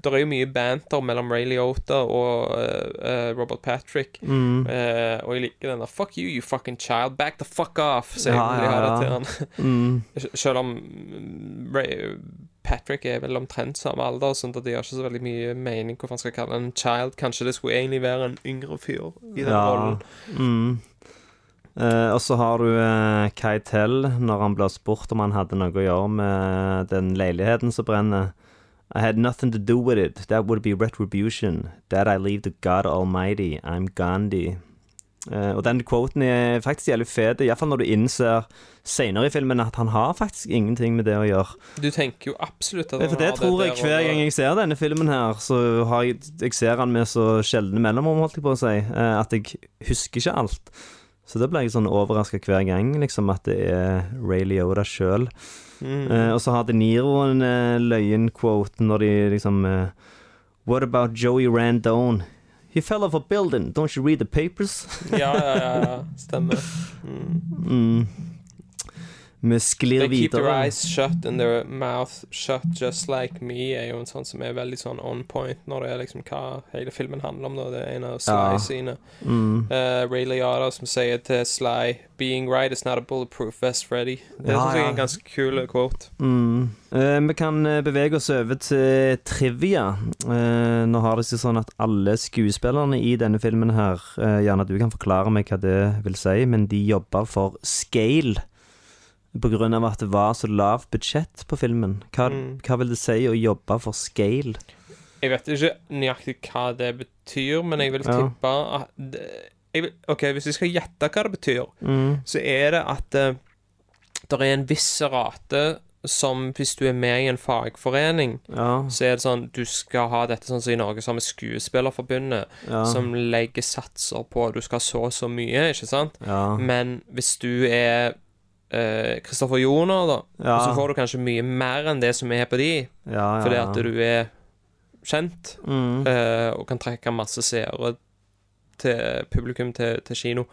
Det er jo mye banter mellom Ray Liotta og eh, eh, Robert Patrick. Mm. uh, og jeg liker den der 'fuck you, you fucking child'. Back the fuck off, så jeg ja, til han. Mm. Selv om mm, Ray, Patrick er vel omtrent samme alder, sånn at det gjør ikke så veldig mye mening hvorfor han skal kalle han en child. Kanskje det skulle egentlig være en yngre fyr i den Ja. rollen. Mm. Eh, og så har du uh, Keitel, når han blir spurt om han hadde noe å gjøre med den leiligheten som brenner. I had nothing to do with it. That would be retribution. That I leave to God Almighty. I'm Gandhi. Uh, og den quoten er faktisk jævlig fet, iallfall når du innser senere i filmen at han har faktisk ingenting med det å gjøre. Du tenker jo absolutt at han For det tror jeg hver og- gang jeg ser denne filmen her, så har jeg Jeg ser han med så sjeldne mellomrom, holdt jeg på å si, uh, at jeg husker ikke alt. Så da blir jeg sånn overraska hver gang, liksom, at det er Ray Liotta sjøl. Mm. Eh, og så har De Niro en uh, løyen quote når de liksom uh, What about Joey Randone? He fell off a building. Don't you read the papers? Ja, ja, ja, ja. Stemmer. Mm. mm. Vi sklir They keep their eyes shut and their mouth shut just like me er jo en sånn som er veldig sånn on point når det er liksom hva hele filmen handler om. Da. Det er en av Ja. Sly sine. Mm. Uh, Ray Liotta som sier til Sly Being right is not a bulletproof vest, Freddy. Det Ja, synes jeg er ja. en ganske kul quote. Mm. Uh, vi kan eh, bevege oss over til trivia. Uh, nå har det seg sånn at alle skuespillerne i denne filmen her eh, Gjerne du kan forklare meg hva det vil si, men de jobber for scale. Av at det var så lavt budsjett på filmen. Hva, Mm. hva vil det si å jobbe for scale? Jeg vet ikke nøyaktig hva det betyr, men jeg vil Ja. tippe at jeg vil, OK, hvis jeg skal gjette hva det betyr, Mm. så er det at det er en viss rate som hvis du er med i en fagforening, Ja. så er det sånn Du skal ha dette sånn som i Norge, som er Skuespillerforbundet, Ja. som legger satser på du skal ha så og så mye, ikke sant? Ja. Men hvis du er Kristoffer Joner, da, Ja. så får du kanskje mye mer enn det som er på de, Ja, ja, fordi at du er kjent Mm. uh, og kan trekke masse seere til publikum til, til kino.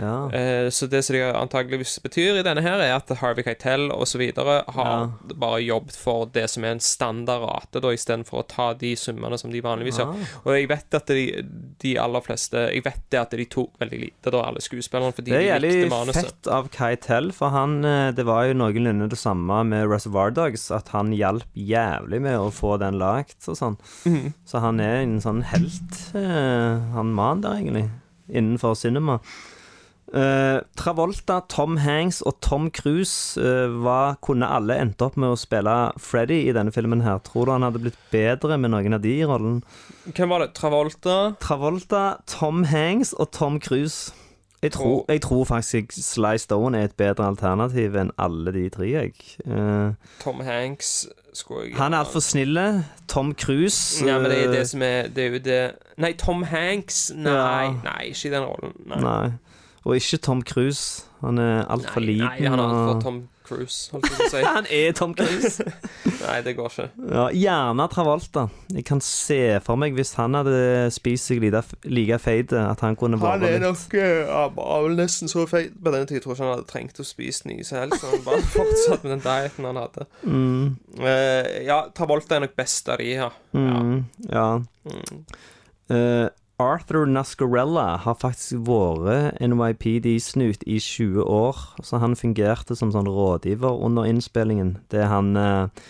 Ja. Eh, så det som det antageligvis betyr i denne her, er at Harvey Keitel osv. har bare jobbet for det som er en standardrate, da, istedenfor å ta de summene som de vanligvis gjør. Ja. Og jeg vet at de, de aller fleste Jeg vet det at de tok veldig lite, da, alle skuespillerne, fordi Det er jævlig fett av Keitel, for han eh, Det var jo noenlunde det samme med Reservoir Dogs, at han hjalp jævlig med å få den lagt og sånn. Mhm. Så han er en sånn helt, eh, han mann der, egentlig, innenfor cinema. Eh, Travolta, Tom Hanks og Tom Cruise uh, var, kunne alle endt opp med å spille Freddy i denne filmen her. Tror du han hadde blitt bedre med noen av de i rollen? Hvem var det? Travolta? Travolta, Tom Hanks og Tom Cruise. Jeg tror, jeg tror faktisk Sly Stone er et bedre alternativ enn alle de tre. Jeg. Uh, Tom Hanks skulle jeg han er altfor snille. Tom Cruise Ja, men det er eh, det som er Det er jo det Nei, Tom Hanks Nei, Ja. nei ikke i den rollen. Nei. Nei. Og ikke Tom Cruise. Han er altfor liten. nei, han er altfor Tom Cruise, holdt jeg på å si. Han er Tom Cruise. nei, det går ikke. ja, gjerne Travolta. Jeg kan se for meg, hvis han hadde spist seg like, like feit, at han kunne vært litt nok uh, nesten så feit på den tida. Jeg tror ikke han hadde trengt å spise nye selv, så han bare fortsatt med den dieten han hadde. mm, Uh, ja, Travolta er nok best av de her. mm, ja. Mm. Eh, Arthur Nascarella har faktisk vært NYPD-snut i 20 år, så han fungerte som sånn rådgiver under innspillingen. Det er han eh,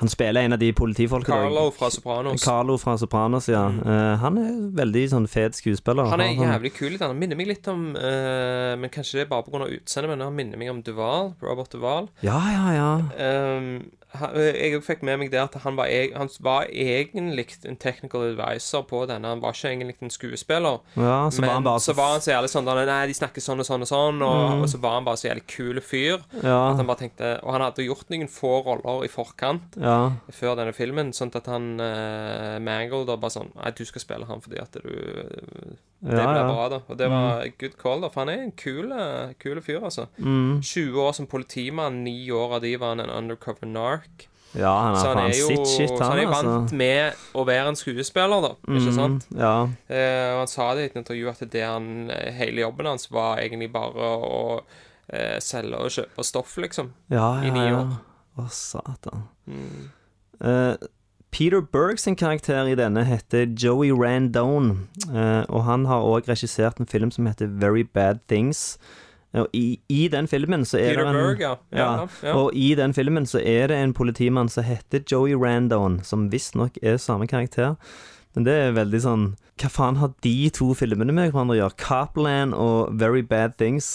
Han spiller en av de politifolkene. Carlo fra Sopranos. Carlo fra Sopranos, ja. Eh, han er veldig sånn fet skuespiller. Han er jævlig kul. Han minner meg litt om eh, Men Kanskje det er bare pga. utseendet, men han minner meg om Duval. Robert Duval. Ja, ja, ja. Um, jeg fikk med meg det at han var, han var egentlig en technical advisor på denne. Han var ikke egentlig en skuespiller. Ja, så var han bare så var han så jævlig sånn Nei, de snakker sånn og sånn og sånn. Og, Mm. og så var han bare så jævlig kul fyr. Ja. At han bare tenkte Og han hadde gjort noen få roller i forkant Ja. før denne filmen, sånn at han uh, Mangold og bare sånn Nei, du skal spille han fordi at du Det Ja, ja. bra, da. Og det var good call, da. For han er en kul, eh, kul fyr, altså. Mm. 20 år som politimann, ni år av de var han en undercover nark. Ja, han er Så han er jo sitt shit, så han han, er altså. vant med å være en skuespiller, da. Ikke Mm, sant? Ja. Eh, og han sa det i et intervju at det han, eh, hele jobben hans var egentlig bare å eh, selge og kjøpe stoff, liksom. Ja, I ja, ni år. Å, satan. Mm. Eh, Peter Berg sin karakter i denne heter Joey Randone, eh, og han har òg regissert en film som heter Very Bad Things. I, I den filmen så er Peter det en Berg, ja. Ja, ja. Og i den filmen så er det en politimann som heter Joey Randone, som visstnok er samme karakter. Men det er veldig sånn Hva faen har de to filmene med hverandre å gjøre? Copland og Very Bad Things.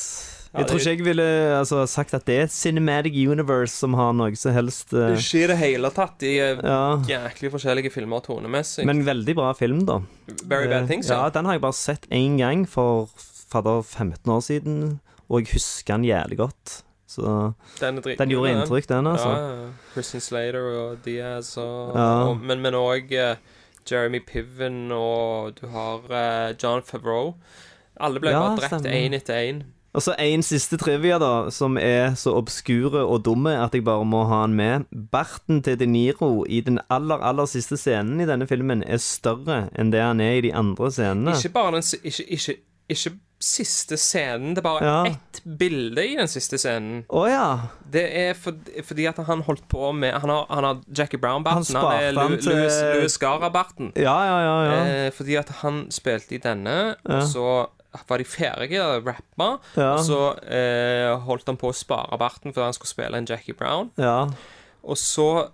Jeg tror ikke jeg ville altså, sagt at det er et cinematic universe som har noe som helst Det eh, ikke i det hele tatt. De er jæklig forskjellige filmer tonemessig. Men veldig bra film, da. Very Bad Eh, Things, ja. ja. Den har jeg bare sett én gang for fader 15 år siden, og jeg husker den jævlig godt. Så Den, den gjorde inntrykk, den, altså. Ja. Christian Slater og Diaz og, Ja. og Men men òg Jeremy Piven og du har uh, John Favreau. Alle ble Ja, bare drept én etter én. Og så en siste trivia, da, som er så obskure og dumme at jeg bare må ha den med. Barten til De Niro i den aller, aller siste scenen i denne filmen er større enn det han er i de andre scenene. Ikke bare den ikke, ikke, ikke siste scenen, det er bare Ja. ett bilde i den siste scenen. Oh, ja. Det er for, fordi at han holdt på med Han har, han har Jackie Brown-barten. Han Han, er til- Louis, Louis Gara-barten. Ja, ja, ja. ja. Eh, fordi at han spilte i denne, Ja. og så var de ferdige å rappe. Ja. Og så eh, holdt han på å spare barten fordi han skulle spille en Jackie Brown. ja. Og så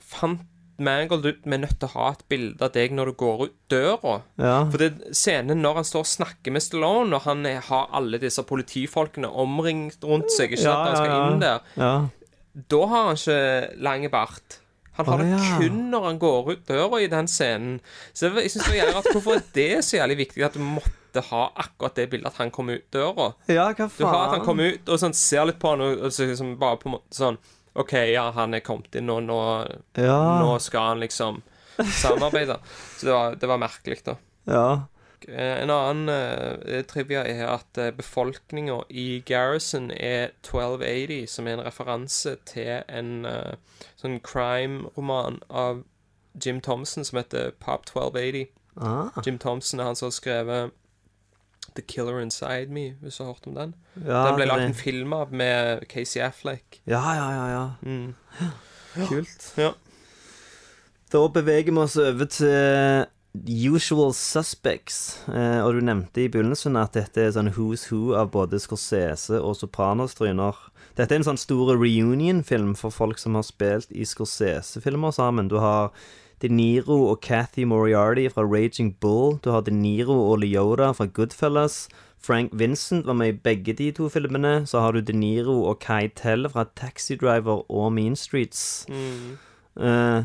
fant Mangold ut er nødt til å ha et bilde av deg når du går ut døra. ja. For det scenen når han står og snakker med Stallone, og han er, har alle disse politifolkene omringt rundt seg, ikke sant, Ja, han skal ja, ja. inn der, ja. da har han ikke lang bart. Han har oh, det ja. kun når han går ut døra i den scenen. Så jeg synes det er at. Hvorfor er det så jævlig viktig at du måtte ha akkurat det bildet at han kom ut døra? Ja, hva Du har at han kom kommer ut og sånn, ser litt på han og, og så liksom bare på en måte sånn OK, ja, han er kommet inn, og nå, Ja. nå skal han liksom samarbeide. Så det var, det var merkelig, da. Ja. Eh, En annen uh, trivia er at uh, befolkninga i Garrison er 1280, som er en referanse til en uh, sånn crime-roman av Jim Thompson som heter Pop 1280. Ah. Jim Thompson er han som har skrevet The Killer Inside Me, hvis du har hørt om den. ja den ble lagd en film av med Casey Affleck. Ja, ja, ja. ja. Mm. Kult. Ja. Da beveger vi oss over til Usual Suspects. Eh, og du nevnte i begynnelsen at dette er sånn who's who av både Scorsese og Sopranos-tryner. Dette er en sånn stor reunion-film for folk som har spilt i Scorsese-filmer sammen. Du har De Niro og Cathy Moriarty fra Raging Bull. Du har De Niro og Leota fra Goodfellas. Frank Vincent var med i begge de to filmene. Så har du De Niro og Kai Tell fra Taxi Driver og Mean Streets. Mm. Uh,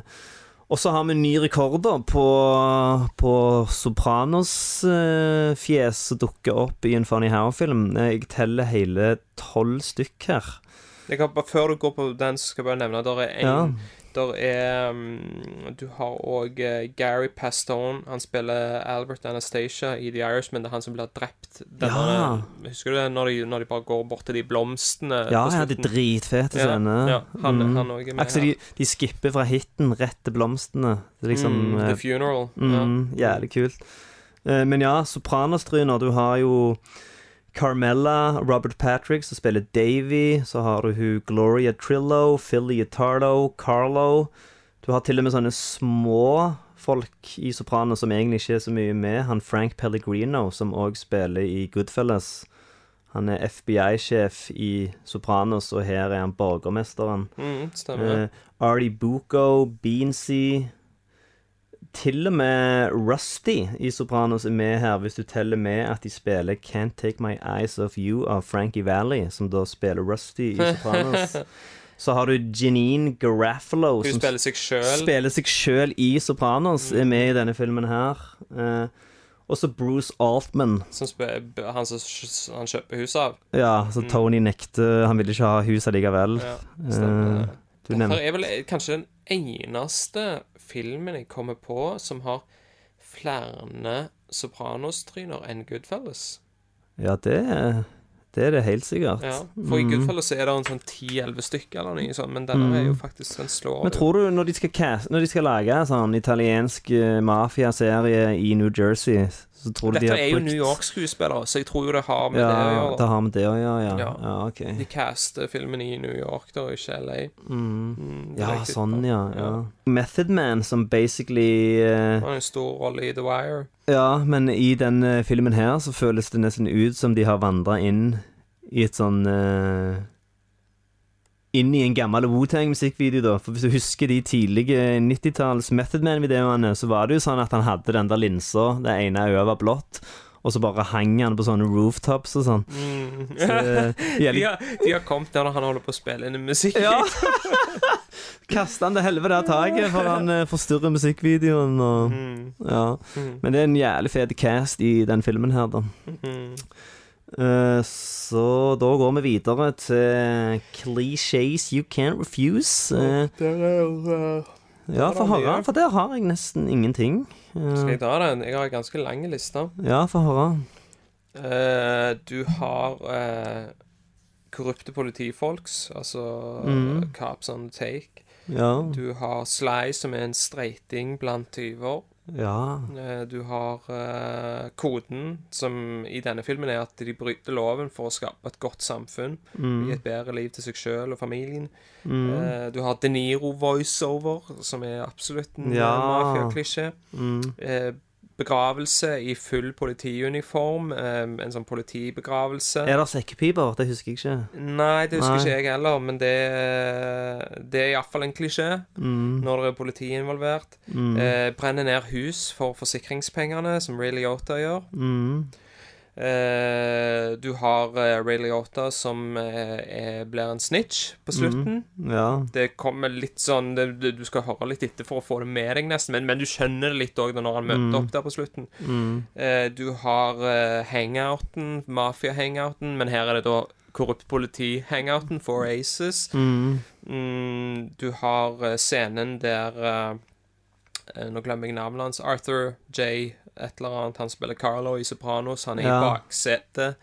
og så har vi ny rekorder på, på Sopranos-fjes som dukker opp i en Funny How-film. Eh, Jeg teller hele tolv stykk her. Jeg kan bare, før du går på den, skal jeg bare nevne at der er en Ja. Der er um, Du har òg Gary Pastone. Han spiller Albert Anastasia i The Irishman. Det er han som blir drept. Denne, Ja. Husker du det? Når de, når de bare går bort til de blomstene Ja, ja, de dritfete scenene. Ja, ja, han- Mm. han også er med altså, de, de skipper fra hiten rett til blomstene. Det er liksom mm, eh, The Funeral. Mm, Jævlig kult. Eh, men ja, Sopranos-tryner. Du har jo Carmella, Robert Patrick, som spiller Davy. Så har du hun Gloria Trillo, Philly Tardo, Carlo. Du har til og med sånne små folk i Sopranos som egentlig ikke er så mye med. Han Frank Pellegrino, som òg spiller i Goodfellas. Han er FBI-sjef i Sopranos, og her er han borgermesteren. Mm, stemmer. Eh, Artie Bucco, Beansy Til og med Rusty i Sopranos er med her, hvis du teller med at de spiller Can't Take My Eyes Off You av Frankie Valli, som da spiller Rusty i Sopranos. Så har du Janine Garaffalo, som spiller seg selv. spiller seg selv i Sopranos, er med i denne filmen her. Uh, og så Bruce Altman. Som han som han kjøper huset av. Ja, så Tony nekter Han ville ikke ha huset likevel. Ja. Eh, du nevnte er vel kanskje den eneste filmen jeg kommer på som har flere Sopranos-tryner enn Goodfellas. Ja, det, det er det helt sikkert. Ja, for i Mm. Goodfellas er det en sånn 10-11 stykker eller noe sånt, men denne er jo faktisk Den slår Men tror du, når de skal, cast, når de skal lage en sånn italiensk eh, mafiaserie i New Jersey, de Dette har er jo brukt New York-skuespillere, så jeg tror jo det har med ja, det å gjøre. det har med det å gjøre, ja. Ja. Ja, okay. De caster filmen i New York, da, ikke LA. Mm. Mm, Ja, riktig. sånn, ja. ja. Method Man, som basically Han har en stor rolle i The Wire. Ja, men i den eh, filmen her så føles det nesten ut som de har vandra inn i et sånn eh, Inn i en gammel Wu-Tang-musikkvideo, da. For hvis du husker de tidlige 90-talls Method Man-videoene, så var det jo sånn at han hadde den der linsa, det ene øyet var blått, og så bare hang han på sånne rooftops og sånn. Mm. Så det de, har, de har kommet der når han holder på å spille inn musikk. Ja! Kaster han til helvete av taket, for han eh, forstyrrer musikkvideoen og Mm. Ja. Men det er en jævlig fet cast i den filmen her, da. Eh, så da går vi videre til clichés you can't refuse. Eh, ja, få høre, for der har jeg nesten ingenting. Eh, Skal jeg ta den? Jeg har en ganske lang liste. ja, få høre. Eh, du har eh, korrupte politifolks, altså mm. Cops on the Take. Ja. Du har Sly, som er en streiting blant tyver. Ja. Eh, Du har uh, koden, som i denne filmen er at de bryter loven for å skape et godt samfunn. Gi et bedre liv til seg sjøl og familien. Eh, Du har De Niro voiceover, som er absolutt en Ja. mafiaklisjé. Mm. Eh, Begravelse i full politiuniform. En sånn politibegravelse. Er det sekkepiper? Det husker jeg ikke. Nei, det husker Nei. ikke jeg heller, men det, det er iallfall en klisjé Mm. når det er politi involvert. Mm. Eh, brenner ned hus for forsikringspengene, som Ray Liotta gjør. Mm. Eh, du har uh, Ray Liotta som uh, er, blir en snitch på slutten. Ja. Det kommer litt sånn det, Du skal høre litt etter for å få det med deg, nesten, men, men du skjønner det litt òg når han møter opp der på slutten. Eh, du har hangouten, mafia-hangouten, men her er det da korrupt politi-hangouten, Four Aces. Mm, du har scenen der Nå glemmer jeg navnet hans. Arthur J. et eller annet. Han spiller Carlo i Sopranos. Han er Ja. i baksetet.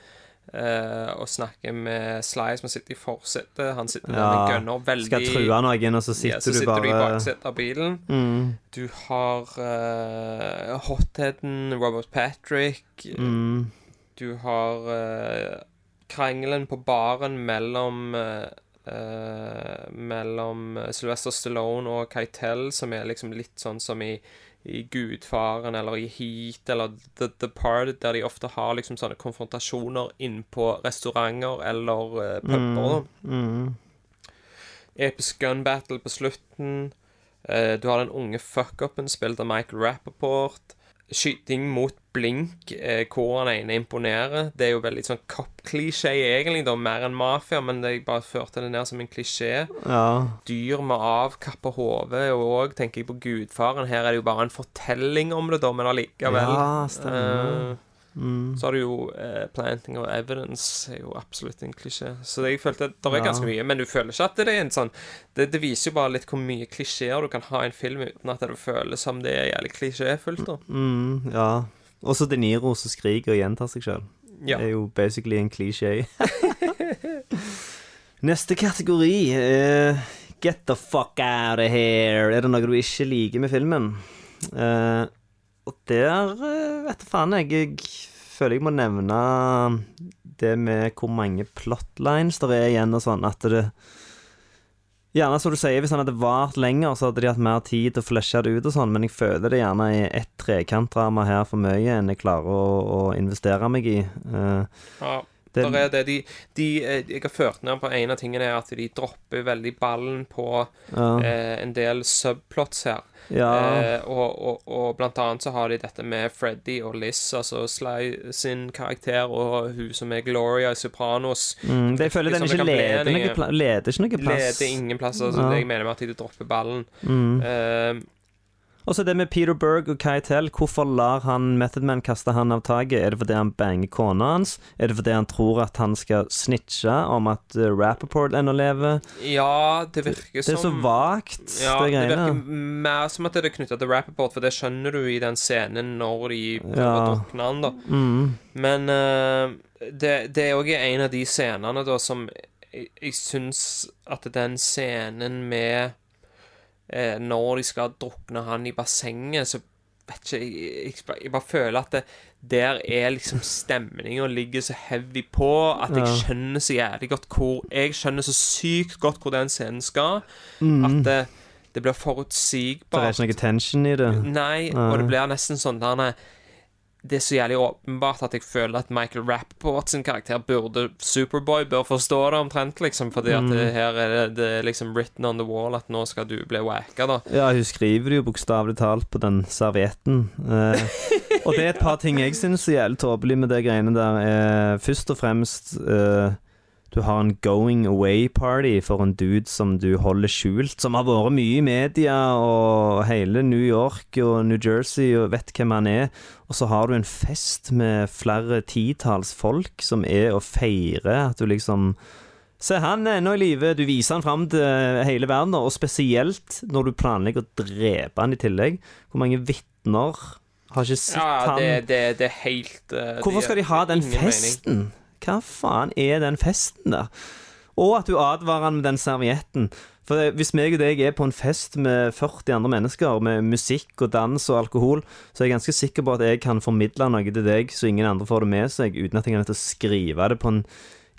eh, og snakker med Sly som sitter i forsetet. Han sitter der med Ja. gunner. Veldig Skal true noen, og så sitter, ja, så du sitter du i bare baksetet av bilen. mm, Du har uh, hotheaden Robert Patrick. mm, Du har eh, krangelen på baren mellom Mellom Sylvester Stallone og Keitel, som er liksom litt sånn som i, i Gudfaren eller i Heat eller The Departed, der de ofte har liksom sånne konfrontasjoner innpå restauranter eller uh, puber. Mm. mm. Episk gun battle på slutten. Uh, du har den unge fuck-upen spilt av Michael Rappaport. Skyting mot blink, eh, hvor han ene imponerer. Det er jo veldig sånn cop-klisjé, egentlig, da, mer enn mafia, men det, jeg bare førte det ned som en klisjé. Ja. Dyr med avkappa hode òg, tenker jeg på Gudfaren. Her er det jo bare en fortelling om det, da, men allikevel. Ja, stemmer. Eh, Mm. så har du jo eh, 'Planting of Evidence', er jo absolutt en klisjé. Så jeg følte at det er Ja. ganske mye, men du føler ikke at det er en sånn Det, det viser jo bare litt hvor mye klisjeer du kan ha i en film uten at det føles som det er jævlig klisjéfullt. da Mm, ja. Også De Niro som skriker og gjentar seg sjøl. Ja. er jo basically en klisjé. Neste kategori er Get the fuck out of here. Er det noe du ikke liker med filmen? Eh, og der eh, vet du faen jeg Jeg føler jeg må nevne det med hvor mange plotlines det er igjen, og sånn at det Gjerne som du sier, hvis han hadde vart lenger, så hadde de hatt mer tid til å flashe det ut og sånn, men jeg føler det gjerne er ett trekantdrama her for mye enn jeg klarer å, å investere meg i. Uh, Ja, Det- er det de, de eh, Jeg har ført ned på en av tingene er at de dropper veldig ballen på ja. eh, en del subplots her. ja. Eh, og, og, og blant annet så har de dette med Freddy og Liz, altså Sly sin karakter, og hun som er Gloria i Sopranos. Mm, det, jeg føler den ikke leder, noe leder ikke noe plass. Leder ingen plass. Altså, Ja. det jeg mener med at de dropper ballen. Mm. Eh, Og så det med Peter Berg og Kai Tell. Hvorfor lar han Method Man kaste han av taket? Er det fordi han banger kona hans? Er det fordi han tror at han skal snitche om at uh, Rappaport ennå lever? ja, det virker som Det er så vagt, Ja, det det virker mer som at det er knytta til Rappaport, for det skjønner du i den scenen når de prøver Ja. å drukne han, da. Mm. Men uh, det, det er òg en av de scenene da som jeg, jeg syns at den scenen med eh, Når de skal drukne han i bassenget, så vet ikke jeg, jeg, jeg, bare føler at det, der er liksom stemninga ligger så heavy på at jeg skjønner så jævlig godt hvor Jeg skjønner så sykt godt hvor den scenen skal, Mm. at det, det blir Det er ikke noe tension i det. Nei, og det blir nesten sånn der er- Det er så jævlig åpenbart at jeg føler at Michael Rappaport sin karakter burde Superboy bør forstå det omtrent, liksom, fordi at Mm. det, her er det, det er liksom written on the wall at nå skal du bli wacka, da. Ja, hun skriver det jo bokstavelig talt på den servietten. Eh, og det er et par ting jeg syns er jævlig tåpelig med det greiene der. Eh, først og fremst eh, Du har en going away party for en dude som du holder skjult, som har vært mye i media og hele New York og New Jersey og vet hvem han er. Og så har du en fest med flere titalls folk som er og feirer at du liksom Se, han er ennå i live. Du viser han fram til hele verden, og spesielt når du planlegger å drepe han i tillegg. Hvor mange vitner har ikke sett Ja, han? det, det, det er helt uh, Hvorfor skal de ha den festen? mening. Hva faen er den festen der? Og at du advarer han med den servietten. For Hvis meg og deg er på en fest med 40 andre mennesker, med musikk og dans og alkohol, så er jeg ganske sikker på at jeg kan formidle noe til deg så ingen andre får det med seg, uten at jeg å skrive det på en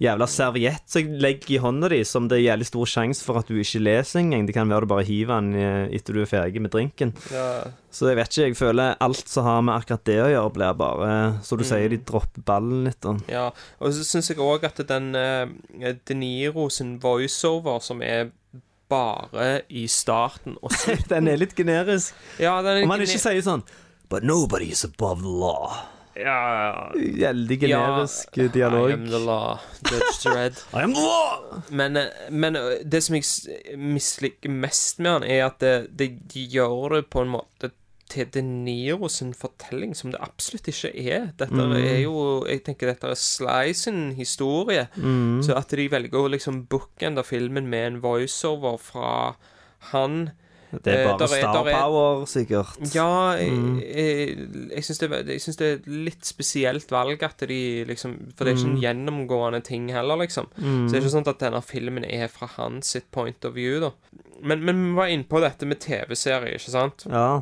jævla serviett som jeg legger i hånda di, som det er jævlig stor sjanse for at du ikke leser engang. Det kan være du bare hiver den eh, etter du er ferdig med drinken. Ja, Så jeg vet ikke, jeg føler alt som har med akkurat det å gjøre, blir bare Så du sier, de dropper ballen litt. Og. ja. Og så syns jeg òg at den uh, De Niro sin voiceover, som er bare i starten og slutten Den er litt generisk. Ja, den er Om han ikke sier sånn But nobody is above the law. Ja, Veldig generisk dialog. I am the law. Judge Dredd. I am the law! Men, eh, men eh, det som jeg misliker mest med han, er at det, det, de gjør det på en måte til De Niro sin fortelling, som det absolutt ikke er. Dette er jo Jeg tenker dette er Sly sin historie. Så at de velger å liksom bookende filmen med en voiceover fra han Det er Eh, bare der er- star er- power, sikkert. Ja, jeg, jeg, jeg syns det, det er litt spesielt valg at de liksom For det er ikke en gjennomgående ting heller, liksom. Så det er ikke sånn at denne filmen er fra hans sitt point of view, da. Men, men vi var inne på dette med TV-serie, ikke sant? Ja.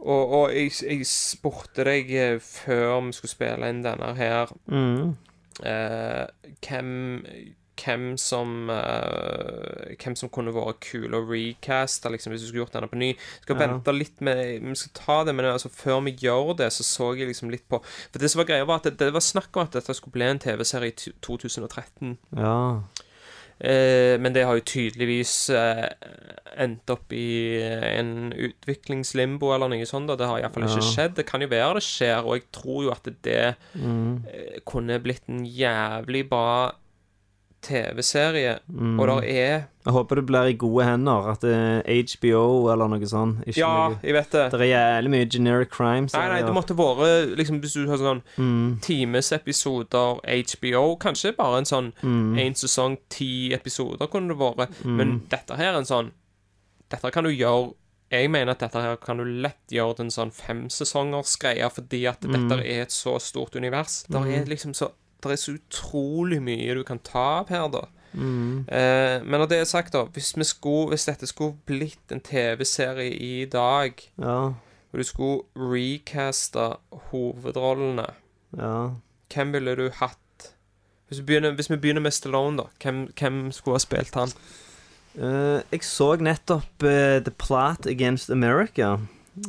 Og, og jeg, jeg spurte deg eh, før vi skulle spille inn denne her Mm. eh, hvem, hvem som uh, Hvem som kunne vært cool å recaste, liksom, hvis du skulle gjort denne på ny. Skal Ja. vente litt med Vi skal ta det, men altså, før vi gjør det, så så jeg liksom litt på For det som var greia, var at det, det var snakk om at dette skulle bli en TV-serie i 2013. ja. Uh, men det har jo tydeligvis uh, endt opp i en utviklingslimbo eller noe sånt. Da. Det har iallfall ikke Ja. skjedd. Det kan jo være det skjer, og jeg tror jo at det Mm. kunne blitt en jævlig bra TV-serie. Mm. Og der er Jeg håper det blir i gode hender. At det er HBO eller noe sånt. Ikke Ja, mye. jeg vet det. Det er jævlig mye generic crime. Nei, nei, det måtte vært liksom, Hvis du har sånn mm. timesepisoder HBO, kanskje bare en sånn Mm. sesong, ti episoder kunne det vært. Men dette her er en sånn Dette kan du gjøre Jeg mener at dette her kan du lett gjøre til en sånn femsesongers greie, fordi at Mm. dette er et så stort univers. Der er liksom så Det er så utrolig mye du kan ta av her, da. Mm. Eh, men når det er sagt, da Hvis, vi skulle, hvis dette skulle blitt en TV-serie i dag, Ja. og du skulle recaste hovedrollene Ja. hvem ville du hatt? Hvis vi begynner, hvis vi begynner med Stallone, da. Hvem, hvem skulle ha spilt han? Uh, jeg så nettopp uh, The Plot Against America.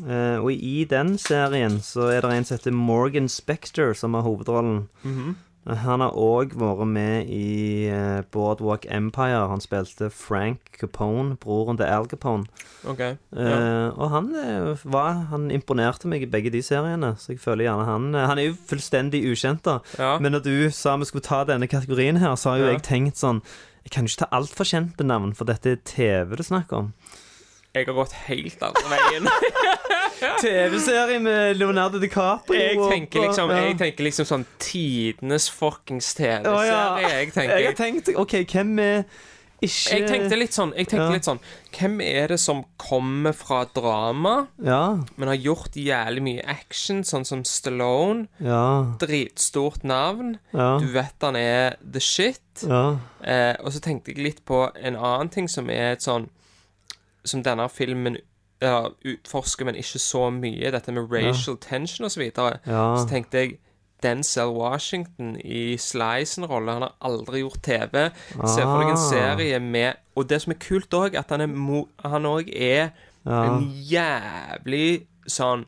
Uh, og i den serien så er det en som heter Morgan Spector, som har hovedrollen. Eh, Han har òg vært med i eh, Boardwalk Empire. Han spilte Frank Capone, broren til Al Capone. Okay, ja. uh, Og han, eh, var, han imponerte meg i begge de seriene, så jeg føler gjerne han Han er jo fullstendig ukjent, da. Ja. Men når du sa vi skulle ta denne kategorien her, så har jo Ja. jeg tenkt sånn Jeg kan jo ikke ta altfor kjente navn, for dette er TV det snakker om. Jeg har gått helt andre veien. TV-serie med Leonardo DiCaprio. Jeg tenker liksom, ja. jeg tenker liksom sånn tidenes fuckings Å, ja. TV-serie. Jeg tenker Jeg har tenkt OK, hvem er ikke jeg tenkte litt sånn, jeg tenkte Ja. litt sånn Hvem er det som kommer fra drama, Ja. men har gjort jævlig mye action, sånn som Stallone? Ja. Dritstort navn. Ja. Du vet han er the shit. ja. Eh, og så tenkte jeg litt på en annen ting som er et sånn Som denne filmen uh, utforsker, men ikke så mye. Dette med racial tension og så videre. Ja. Så tenkte jeg Denzel Washington i Slicen-rolle. Han har aldri gjort TV. Se for deg en Ah. serie med Og det som er kult òg, at han er Han òg er Ja. en jævlig sånn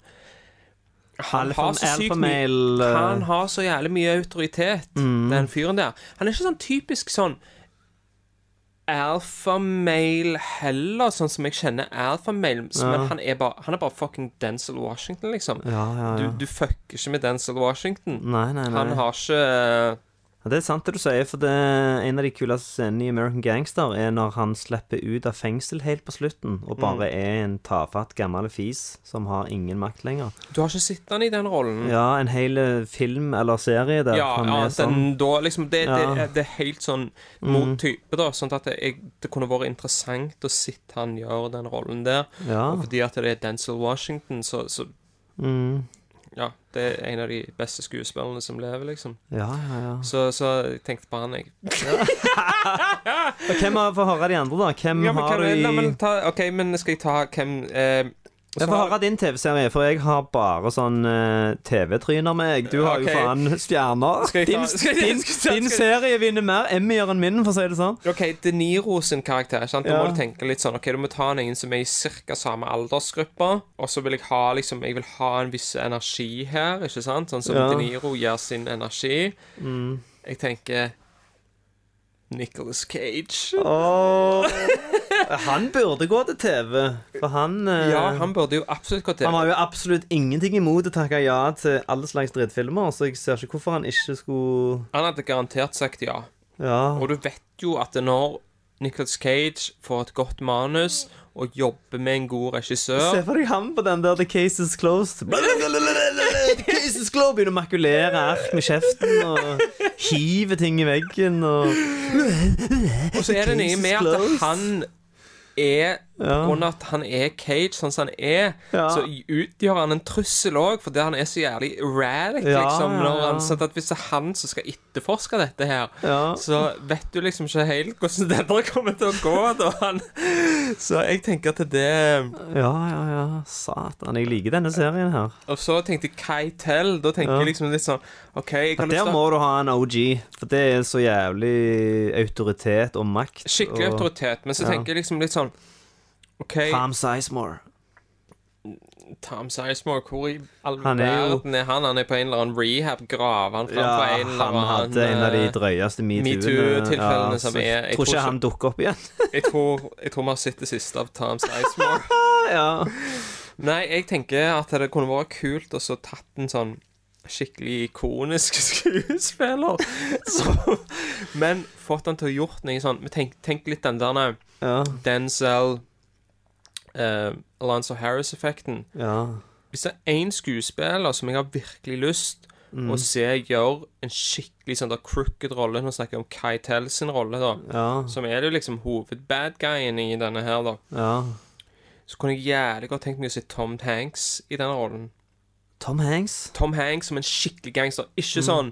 Han Alfa, har så sykt mye eh, han har så jævlig mye autoritet, Mm. den fyren der. Han er ikke sånn typisk sånn alfamale heller, sånn som jeg kjenner alfamale. Ja. Men han er bare Han er bare fucking Denzel Washington, liksom. Ja, ja, Du, du fucker ikke med Denzel Washington. Nei, nei, nei. Han har ikke Ja, det er sant det du sier, for det, en av de kuleste scenene i American Gangster er når han slipper ut av fengsel helt på slutten, og bare Mm. er en tafatt gammel fis som har ingen makt lenger. Du har ikke sett han i den rollen. Ja, en hel eh, film eller serie der Ja, han ja er sånn. den, da liksom det, Ja. Mm. det, er- det er helt sånn mot type, da. Sånn at det, jeg, det kunne vært interessant å se han gjøre den rollen der. Ja. Og fordi at det er Denzel Washington, så, så Mm. Ja, det er en av de beste skuespillerne som lever, liksom. Ja, ja, ja. Så, så jeg tenkte på han, jeg. Og Hvem har Få høre de andre, da. Hvem Ja, men, har du i la, men ta, OK, men skal jeg ta hvem eh, Jeg får høre din TV-serie, for jeg har bare sånn uh, TV-tryner med meg. Du har okay. jo faen stjerner. Din, din, din serie vinner mer Emmy-er enn min, for å si det sånn. OK, De Niro sin karakter. Sant? Da Ja. må du tenke litt sånn OK, du må ta en som er i ca. samme aldersgruppe. Og så vil jeg ha liksom Jeg vil ha en viss energi her, ikke sant? Sånn som Ja. De Niro gir sin energi. Mm. Jeg tenker Nicholas Cage. Åh. Han burde gå til TV, for han eh, Ja, han burde jo absolutt gå til. Han har jo absolutt ingenting imot å takke ja til alle slags drittfilmer, så jeg ser ikke hvorfor han ikke skulle Han hadde garantert sagt ja. Ja. Og du vet jo at når Nicholas Cage får et godt manus og jobber med en god regissør Se for deg han på den der The case is closed. The case is closed Begynner å makulere ark med kjeften og hive ting i veggen og Og så er det noe med at closed. Han er På grunn av at han er Cage sånn som han er, Ja. så utgjør han en trussel òg, fordi han er så jævlig erratic, Ja, liksom. ja, han, ja. sånn at hvis det er han som skal etterforske dette her, Ja. så vet du liksom ikke helt hvordan dette kommer til å gå. Så jeg tenker at det Ja, ja, ja. Satan. Jeg liker denne serien her. Og så tenkte jeg Tell. Da tenker Ja. jeg liksom litt sånn OK, Ja, der lyst må du ha en OG, for det er så jævlig autoritet og makt. Skikkelig og autoritet. Men så Ja. tenker jeg liksom litt sånn OK, Tom Sizemore. Tom Sizemore, hvor i all Han er jo- verden er han? Han er på en eller annen rehab-grav. han Ja, på en eller han annen hadde en av de eh, drøyeste metoo-tilfellene metoo-tilfellene som er- jeg Jeg tror tror ikke ikke- han dukker opp igjen. jeg, tror, jeg tror vi har sett det siste av Tom Sizemore. ja. Nei, jeg tenker at det kunne vært kult å så tatt en sånn skikkelig ikonisk skuespiller. Så, men fått han til å gjort noe sånn Men tenk, tenk litt den der Ja. Denzel uh, Alonzo Harris-effekten. ja. Hvis det er én skuespiller som jeg har virkelig lyst Mm. å se gjøre en skikkelig sånn der crooked rolle Nå snakker jeg om Kai Tell sin rolle, da. Ja. Som er det liksom hovedbadguyen i denne her, da. ja. Så kunne jeg jævlig godt tenkt meg å se Tom Hanks i denne rollen. Tom Hanks. Tom Hanks som en skikkelig gangster. Ikke Mm. sånn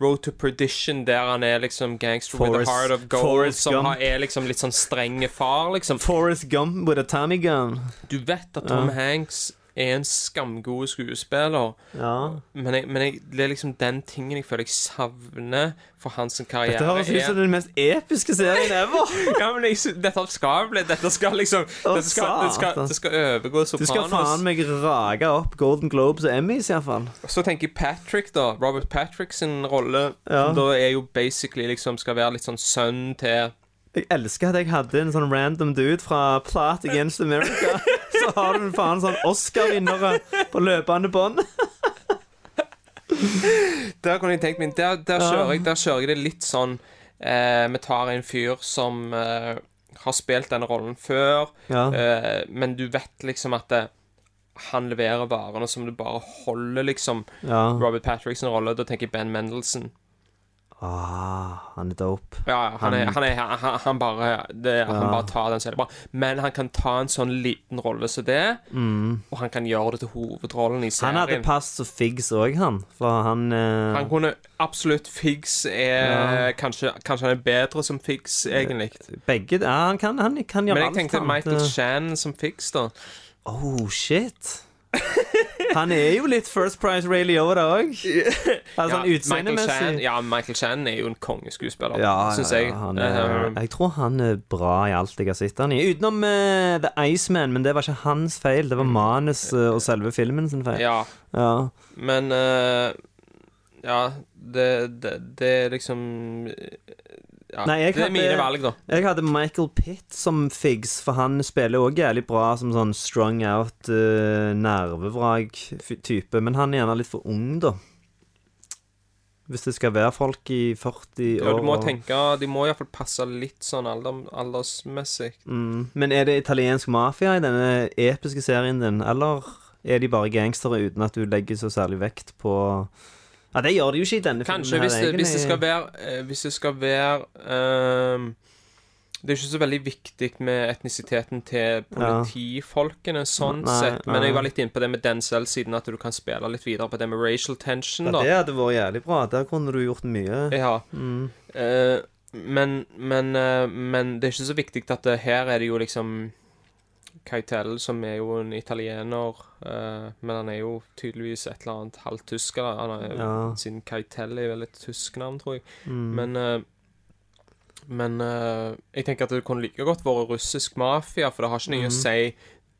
Road to Perdition, der han er liksom gangster with a heart of gold, Forrest som har, er liksom litt sånn strenge far, liksom. Forrest Gump with a Tommy gun. Du vet at Tom Ja. Hanks er en skamgod skuespiller, Ja. men, jeg, men jeg, det er liksom den tingen jeg føler jeg savner for hans karriere. Dette høres ut som den mest episke serien ever. ja, men jeg, dette skal bli Dette skal liksom Å, dette skal, det, skal, det skal overgå Du skal faen meg rage opp Golden Globes og Emmys, iallfall. Så tenker jeg Patrick, da. Robert Patrick sin rolle. Ja. Da er jo basically liksom skal være litt sånn sønn til Jeg elsker at jeg hadde en sånn random dude fra Plot Against America. Så har du en faen sånn Oscar-vinnere på løpende bånd. Der kunne jeg tenkt meg Der, der, kjører, jeg, der kjører jeg det litt sånn eh, Vi tar en fyr som eh, har spilt denne rollen før, Ja. eh, men du vet liksom at det, han leverer varene som du bare holder, liksom. Ja. Robert Patricks rolle. Da tenker jeg Ben Mendelsohn. Ah, han er dope. Ja, han, er, han, er, han, han bare det, Han bare tar den så er det bra. Men han kan ta en sånn liten rolle som det, og han kan gjøre det til hovedrollen i serien. Mm. Han hadde passet som Figs òg, han. For han eh, Han kunne absolutt Figs er kanskje, kanskje han er bedre som Figs, egentlig. Begge Ja, han kan, han kan gjøre alt. Men jeg tenkte alt, Michael Shannon som Figs, da. Oh, shit. Han er jo litt First Price Ray Liotta òg. Altså, Ja, utseendemessig. ja, Michael Chan er jo en kongeskuespiller, Ja, syns jeg. ja, han er, Eh, jeg tror han er bra i alt jeg har sett han i. Utenom uh, The Iceman, men det var ikke hans feil. Det var manus uh, og selve filmen sin feil. ja, Ja. men uh, Ja, det, det, det er liksom ja, Nei, jeg Det er hadde- mine valg, da. Jeg hadde Michael Pitt som Figs, for han spiller òg jævlig bra som sånn strung out uh, nervevrak-type. Men han er gjerne litt for ung, da. Hvis det skal være folk i 40 Ja, år du må tenke De må iallfall passe litt sånn alder, aldersmessig. mm. Men er det italiensk mafia i denne episke serien din, eller er de bare gangstere uten at du legger så særlig vekt på Ja, det gjør de jo ikke i denne Kanskje filmen. hvis hvis det skal være eh, Hvis det skal være um, Det er ikke så veldig viktig med etnisiteten til politifolkene, sånn Nei, sett. Men nei. jeg var litt inne på det med Denzel, siden at du kan spille litt videre på det med racial tension, ja. Det hadde vært jævlig bra. Der kunne du gjort mye. Ja. Mm. Uh, men, men, uh, men det er ikke så viktig at det, her er det jo liksom Keitel, som er jo en italiener, eh, men han er jo tydeligvis et eller annet halvt tysker. Han er, Ja. Siden Keitel er vel et tysk navn, tror jeg. Mm. Men eh, Men eh, jeg tenker at det kunne like godt vært russisk mafia, for det har ikke noe å si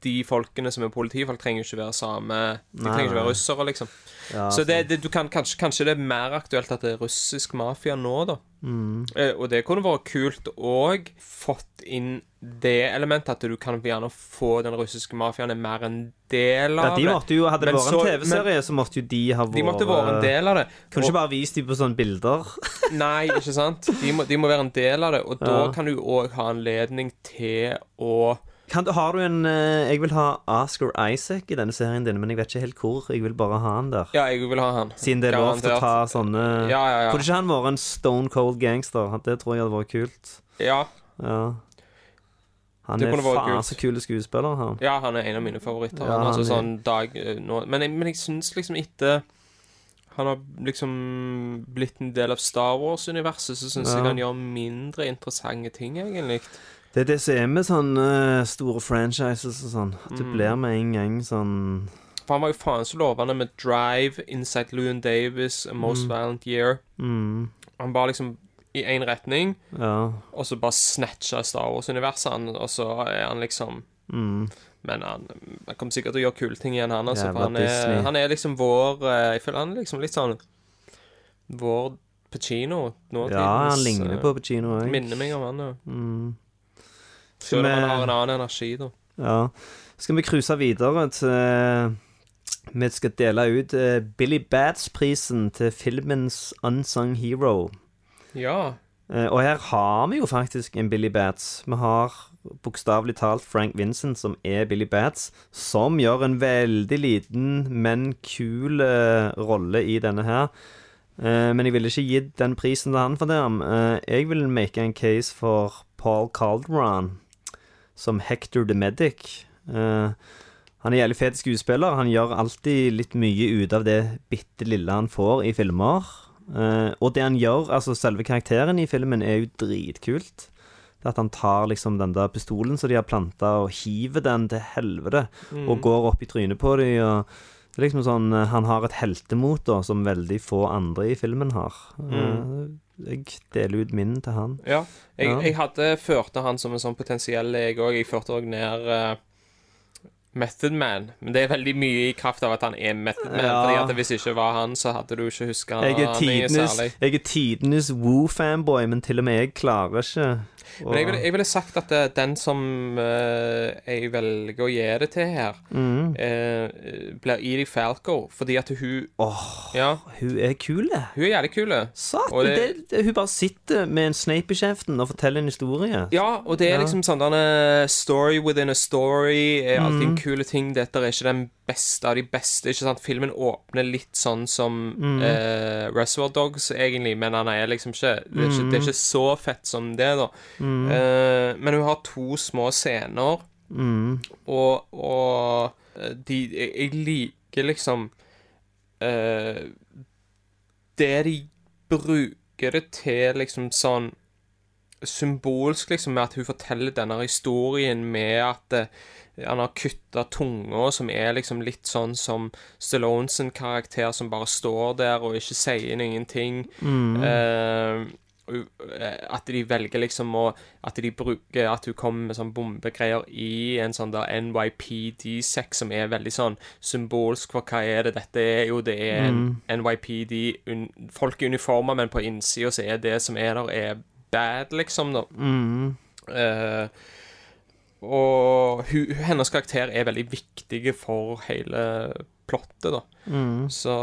de folkene som er politifolk, trenger jo ikke være same De Nei, trenger ikke være russere, liksom. Ja, Så det, det, du kan, kanskje, kanskje det er mer aktuelt at det er russisk mafia nå, da. Mm. Eh, og det kunne vært kult òg fått inn det elementet at du kan gjerne få den russiske mafiaen er mer en del av Ja, de måtte jo, Hadde det vært en TV-serie, så måtte jo de ha vært De måtte vært en del av det. Kunne Og- ikke bare vist dem på sånne bilder. Nei, ikke sant? De må, de må være en del av det. Og da kan du òg ha anledning til å du, har du en eh, Jeg vil ha Oscar Isaac i denne serien din, men jeg vet ikke helt hvor. Jeg vil bare ha han der. Ja, jeg vil ha han. Siden det er lov til å ta sånne Ja, ja, ja. Kunne ikke han vært en stone cold gangster? Det tror jeg hadde vært kult. Ja, Ja. Han er faen så kule skuespiller, han. ja, han er en av mine favoritter. Ja, han, altså, han sånn dag eh, nå. Men jeg, men jeg syns liksom etter han har liksom blitt en del av Star Wars-universet, så syns Ja. jeg han gjør mindre interessante ting, egentlig. Det er det som er med sånne eh, store franchises og sånn. At du Mm. blir med en gang sånn For han var jo faen så lovende med Drive, Inside Llewyn Davis, A Most Violent Year. mm, Han var liksom i én retning, Ja. og så bare snatcha Star Wars-universet, og så er han liksom Mm. Men han, han kommer sikkert til å gjøre kule ting igjen, han. Altså, for han, er, han er liksom vår eh, Jeg føler han er liksom litt sånn Vår Pacino nåtidens ja, han ligner eh, på Pacino. Minner meg om han, ja. Mm. Selv om vi- han har en annen energi, da. Ja. Skal vi cruise videre til Vi skal dele ut eh, Billy Bats-prisen til filmens Unsung Hero. Ja. Eh, og her har vi jo faktisk en Billy Bats. Vi har bokstavelig talt Frank Vincent, som er Billy Bats, som gjør en veldig liten, men kul eh, rolle i denne her. Eh, men jeg ville ikke gitt den prisen til han for det. Eh, jeg vil make en case for Paul Calderon som Hector the Medic. Uh, han er jævlig fet skuespiller. Han gjør alltid litt mye ut av det bitte lille han får i filmer. Uh, og det han gjør, altså selve karakteren i filmen, er jo dritkult. Det at han tar liksom den der pistolen som de har planta, og hiver den til helvete, og går opp i trynet på dem. Og det er liksom sånn eh, Han har et heltemot da, som veldig få andre i filmen har. Eh, jeg deler ut min til han. ja. Jeg, Ja. jeg hadde førte han som en sånn potensiell, jeg òg. Jeg førte òg ned uh, Method Man. Men det er veldig mye i kraft av at han er Method Man. Ja. Fordi at Hvis det ikke var han, så hadde du ikke huska han. Jeg er tidenes, jeg er tidenes Woo-fanboy, men til og med jeg klarer ikke å- Men jeg ville, jeg ville sagt at det, den som uh, jeg velger å gi det til her, Mm. uh, blir Edie Falco. Fordi at hun Åh, Ja, hun er kul. hun er jævlig kul. Satan, det... det- hun bare sitter med en Snape i kjeften og forteller en historie. Ja, og det er Ja. liksom sånn denne story within a story er alltid Mm. en kule ting. Dette er ikke den beste av de beste. ikke sant? Filmen åpner litt sånn som Mm. uh, Reservoir Dogs, egentlig, men han er liksom ikke det, er ikke det er ikke så fett som det, da. Mm. Eh, men hun har to små scener, Mm. og, og eh, de Jeg, liker liksom uh, Det de bruker det til, liksom sånn symbolsk, liksom, med at hun forteller denne historien med at han har kutta tunga, som er liksom litt sånn som Stallone karakter, som bare står der og ikke sier ingenting. Mm. eh, at de velger liksom å At de bruker At hun kommer med sånn bombegreier i en sånn der NYPD-sekk som er veldig sånn symbolsk for hva er det dette er. Jo, det er en NYPD un, Folk i uniformer, men på innsida så er det som er der, er bad, liksom, da. Mm. Uh, og hun, hennes karakter er veldig viktig for hele plottet, da. Mm. Så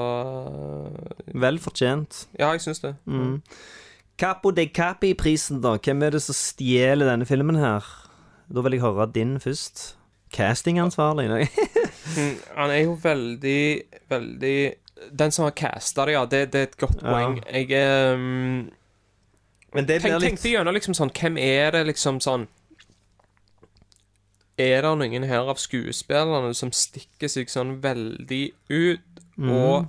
Vel fortjent. Ja, jeg syns det. Mm. Capo de Capi-prisen, da. Hvem er det som stjeler denne filmen her? Da vil jeg høre din først. Castingansvarlig? Mm, Han er jo veldig, veldig Den som har casta det, ja, det, det er et godt Ja. poeng. Jeg um, Men det tenk, tenkte gjennom liksom sånn Hvem er det liksom sånn Er det noen her av skuespillerne som stikker seg sånn veldig ut, og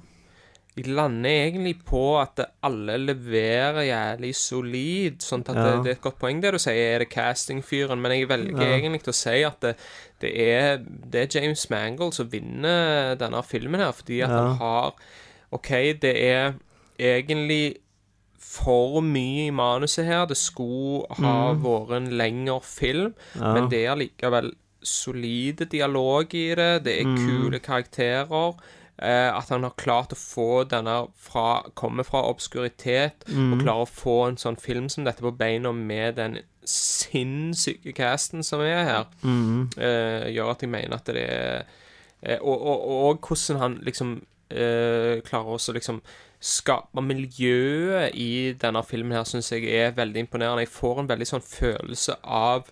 de lander egentlig på at alle leverer jævlig solid, sånn at det, Ja. det er et godt poeng det du sier, er det castingfyren, men jeg velger Ja. egentlig til å si at det, det, er, det er James Mangold som vinner denne filmen her, fordi at Ja. han har OK, det er egentlig for mye i manuset her. Det skulle ha vært en lengre film, men det er likevel solide dialog i det. Det er kule karakterer. Eh, at han har klart å få denne fra Komme fra obskuritet og klarer å få en sånn film som dette på beina med den sinnssyke casten som er her, eh, gjør at jeg mener at det er eh, og, og, og hvordan han liksom eh, klarer også liksom skape miljøet i denne filmen her, syns jeg er veldig imponerende. Jeg får en veldig sånn følelse av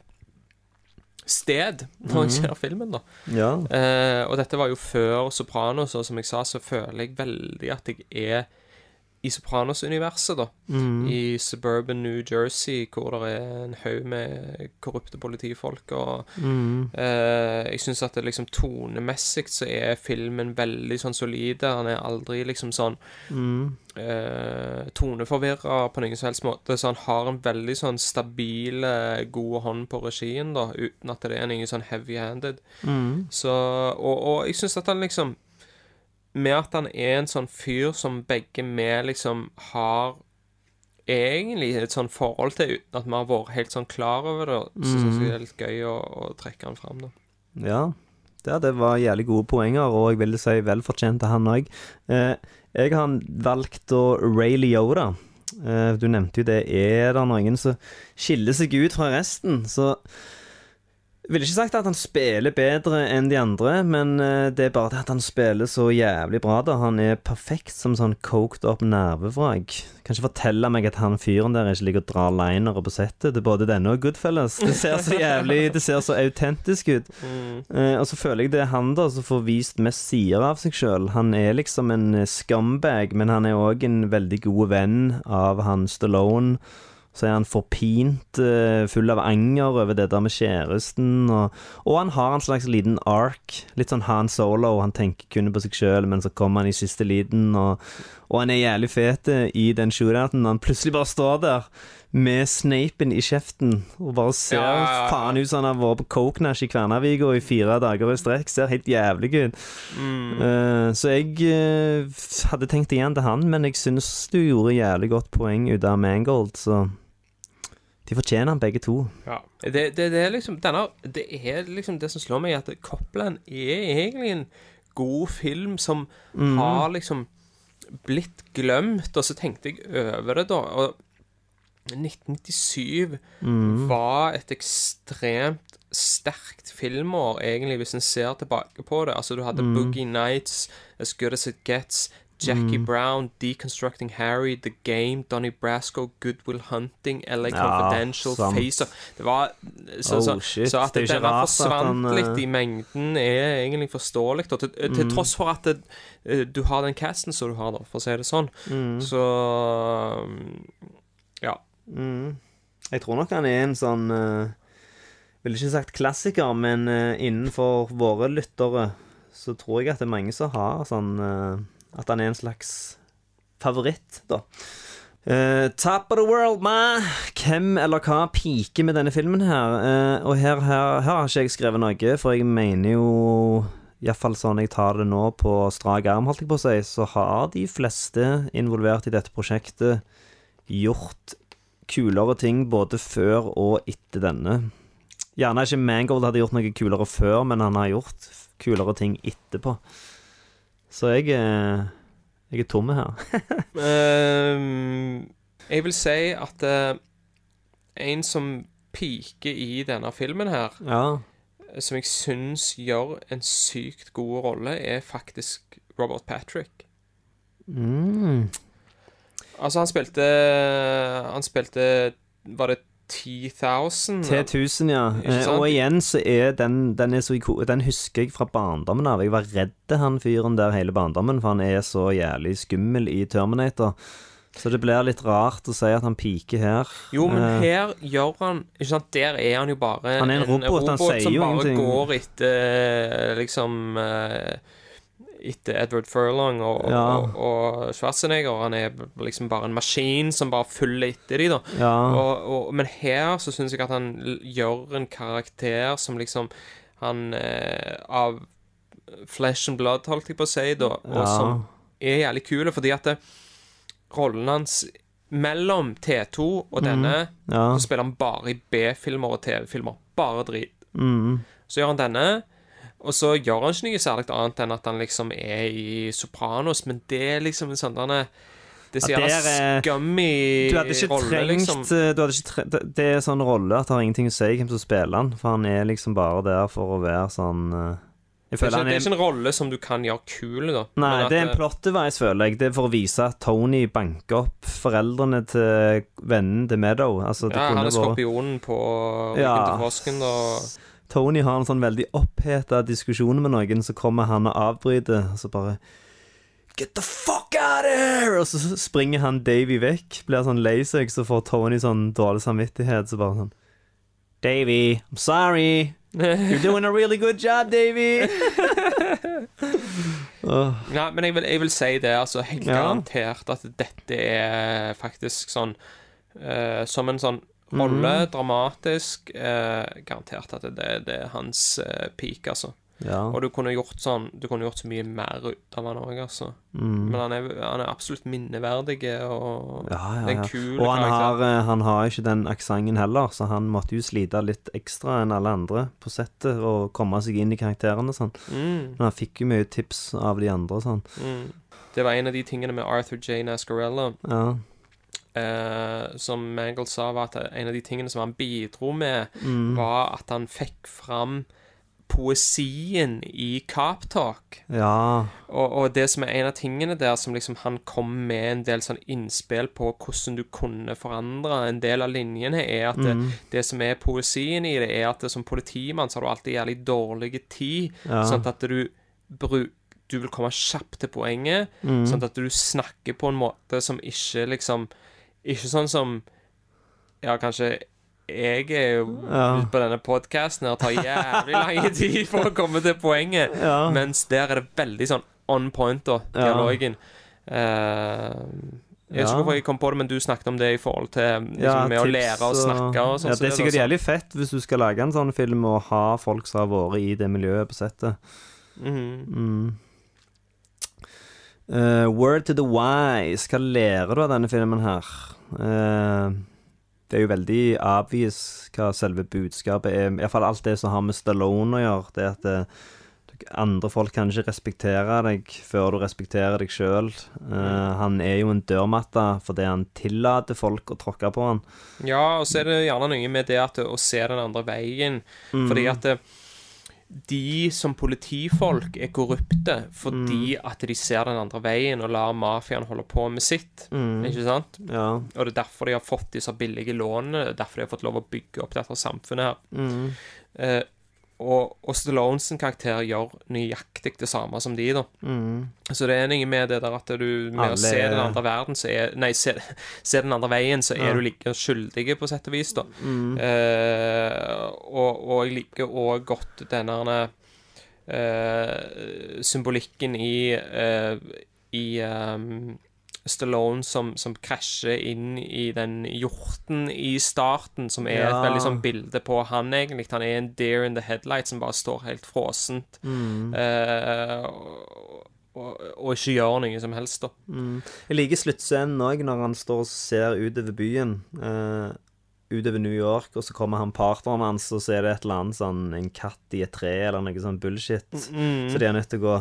sted når jeg ser filmen, da. Ja. Eh, og dette var jo før Sopranos, og som jeg sa, så føler jeg veldig at jeg er i Sopranos-universet, da. I suburban New Jersey, hvor det er en haug med korrupte politifolk. Og eh, jeg syns at det liksom tonemessig så er filmen veldig sånn solide. Han er aldri liksom sånn eh, toneforvirra på noen som helst måte. Så han har en veldig sånn stabil, god hånd på regien, da, uten at det er noe sånn heavy-handed. Så Og, og jeg syns at han liksom Med at han er en sånn fyr som begge vi liksom har egentlig et sånn forhold til, uten at vi har vært helt sånn klar over det, så syns jeg det er litt gøy å, å trekke han fram, da. Ja, det, det var jævlig gode poenger, og jeg vil si velfortjent til han òg. Eh, jeg har valgt å Ray Leoda. Eh, du nevnte jo det. Er det noen som skiller seg ut fra resten, så ville ikke sagt at han spiller bedre enn de andre, men eh, det er bare det at han spiller så jævlig bra. da Han er perfekt som sånn coked up nervevrak. Kan ikke fortelle meg at han fyren der ikke ligger og drar linere på settet til både denne og Goodfellas. Det ser så jævlig Det ser så autentisk ut. Eh, og så føler jeg det er han da som får vist mest sider av seg sjøl. Han er liksom en scumbag, men han er òg en veldig god venn av han Stallone. Så er han forpint, eh, full av anger over det der med kjæresten. Og, og han har en slags liten ark. Litt sånn Han Solo. Han tenker kun på seg sjøl, men så kommer han i siste liten. Og, og han er jævlig fet eh, i den shootouten. Han plutselig bare står der med Snapen i kjeften og bare ser Ja, ja, ja, ja. faen ut som han har vært på Cokenash i Kværnervika i fire dager i strekk. Ser helt jævlig ut. Eh, så jeg uh, hadde tenkt igjen til han, men jeg syns du gjorde jævlig godt poeng ut av Mangold, så de fortjener den begge to. Ja. Det, det, det er liksom denne, Det er liksom det som slår meg, at Copland er egentlig en god film som har liksom blitt glemt, og så tenkte jeg over det, da. Og 1997 var et ekstremt sterkt filmår, egentlig, hvis en ser tilbake på det. Altså, du hadde Boogie Nights, As Good As It Gets, Jackie Brown, Deconstructing Harry, The Game, Donnie Brasco, Goodwill Hunting, LA Confidential, sant. Facer Det var Så, Oh, så, så at Det det at forsvant eh, litt i mengden, er egentlig forståelig. Til, til tross for at det, eh, du har den casten som du har, da, for å si det sånn. Så um, Ja. Jeg tror nok han er en sånn uh, Ville ikke sagt klassiker, men uh, innenfor våre lyttere så tror jeg at det er mange som har sånn eh, At han er en slags favoritt, da. Uh, top of the world, ma! Hvem eller hva piker med denne filmen her? Uh, og her, her, her har ikke jeg skrevet noe, for jeg mener jo Iallfall sånn jeg tar det nå på strak arm, holdt jeg på å si, så har de fleste involvert i dette prosjektet gjort kulere ting både før og etter denne. Gjerne ikke Mangold hadde gjort noe kulere før, men han har gjort kulere ting etterpå. Så jeg, er- jeg er tomme her. um, jeg vil si at uh, en som piker i denne filmen her, ja. som jeg syns gjør en sykt god rolle, er faktisk Robert Patrick. Mm. Altså, han spilte Han spilte Var det 10,000? T1000, ja. Eh. Og igjen så er den Den, er så den husker jeg fra barndommen av. Jeg var redd han fyren der hele barndommen, for han er så jævlig skummel i Terminator. Så det blir litt rart å si at han piker her. Jo, men Eh, her gjør han Ikke sant, Der er han jo bare Han er en robot, han sier som jo bare ingenting. går etter liksom eh, Etter Edward Furlong og, Ja. og, og Schwarzenegger. Han er liksom bare en maskin som bare følger etter de da. Ja. Og, men her så syns jeg at han gjør en karakter som liksom Han eh, Av flesh and blood, holdt jeg på å si, da, og Ja. som er jævlig kul, fordi at det, rollen hans mellom T2 og denne ja. så spiller han bare i B-filmer og TV-filmer. Bare drit. Mm. Så gjør han denne, og så gjør han ikke noe særlig annet enn at han liksom er i Sopranos, men det er liksom en sånn derne Det er så er- scummy Du hadde ikke rolle, trengt liksom. du hadde ikke trengt det- Det er sånn rolle at det har ingenting å si hvem som spiller han, for han er liksom bare der for å være sånn eh, Det er, ikke, han det er er ikke en rolle som du kan gjøre kul, da. Nei, at det er en plot device, føler jeg. Det er for å vise at Tony banker opp foreldrene til vennen til Meadow. Altså, det Ja, han er vært skorpionen på ryggen Ja. til frosken, og Tony har en sånn veldig oppheta diskusjon med noen, så kommer han og avbryter, og så bare Get the fuck out of here! Og så springer han Davy vekk, blir sånn lei seg, så får Tony sånn dårlig samvittighet, så bare sånn Davy, I'm sorry. You're doing a really good job, Davy. oh. Nei, men jeg vil, jeg vil si det, altså helt Ja. garantert at dette er faktisk sånn uh, Som en sånn rolle, mm. dramatisk eh, Garantert at det, det er hans eh, peak, altså. ja. Og du kunne gjort sånn Du kunne gjort så mye mer ut av han òg, altså. Mm. Men han er, han er absolutt minneverdig, og Ja, ja, ja. en kul Og han har, eh, han har ikke den aksenten heller, så han måtte jo slite litt ekstra enn alle andre på settet og komme seg inn i karakterene sånn. Mm, Men han fikk jo mye tips av de andre sånn. mm. Det var en av de tingene med Arthur J. Nascarella Ja. Eh, som Mangle sa, var at en av de tingene som han bidro med, Mm. var at han fikk fram poesien i Carp Talk. ja. Og, og det som er en av tingene der som liksom han kom med en del sånn innspill på hvordan du kunne forandre en del av linjene, er at det, Mm. det som er poesien i det, er at det, som politimann så har du alltid jævlig dårlig tid, Ja. sånn at du bruker du vil komme kjapt til poenget, Mm. sånn at du snakker på en måte som ikke liksom Ikke sånn som Ja, kanskje jeg er jo Ja. på denne podkasten og tar jævlig lang tid for å komme til poenget, Ja. mens der er det veldig sånn on point, da, dialogen. Eh, jeg vet ikke hvorfor jeg kom på det, men du snakket om det i forhold til liksom, Ja, med å lære å snakke og sånt, Ja, det er sikkert jævlig fett hvis du skal lage en sånn film og ha folk som har vært i det miljøet på settet. Mm Mhm. Mm. Uh, word to the wise. Hva lærer du av denne filmen her? Eh, det er jo veldig obvious hva selve budskapet er. Iallfall alt det som har med Stallone å gjøre. Det at eh, andre folk kan ikke respektere deg før du respekterer deg sjøl. han er jo en dørmatte fordi han tillater folk å tråkke på han. Ja, og så er det gjerne noe med det at å se den andre veien. Fordi at det, de som politifolk er korrupte fordi at de ser den andre veien og lar mafiaen holde på med sitt. Ikke sant? Ja. Og det er derfor de har fått disse billige lånene. Er derfor de har fått lov å bygge opp dette samfunnet her. Eh, og, og Stallones sin karakter gjør nøyaktig det samme som de, da. Så det er noe med det der at du Med Alle å se den andre verden, så er Nei, se, se den andre veien, så er du like skyldig, på sett og vis, da. Eh, og, og jeg liker òg godt denne eh, symbolikken i eh, I ehm, Stallone som, som krasjer inn i den hjorten i starten, som er et veldig sånn bilde på han, egentlig. Han er en deer in the headlight som bare står helt fråsent. Eh, og, og, og ikke gjør noe som helst, da. Jeg liker sluttscenen òg, når han står og ser utover byen. eh, utover New York, og så kommer han partneren hans, og så er det et eller annet sånn En katt i et tre, eller noe sånn bullshit. Så de er nødt til å gå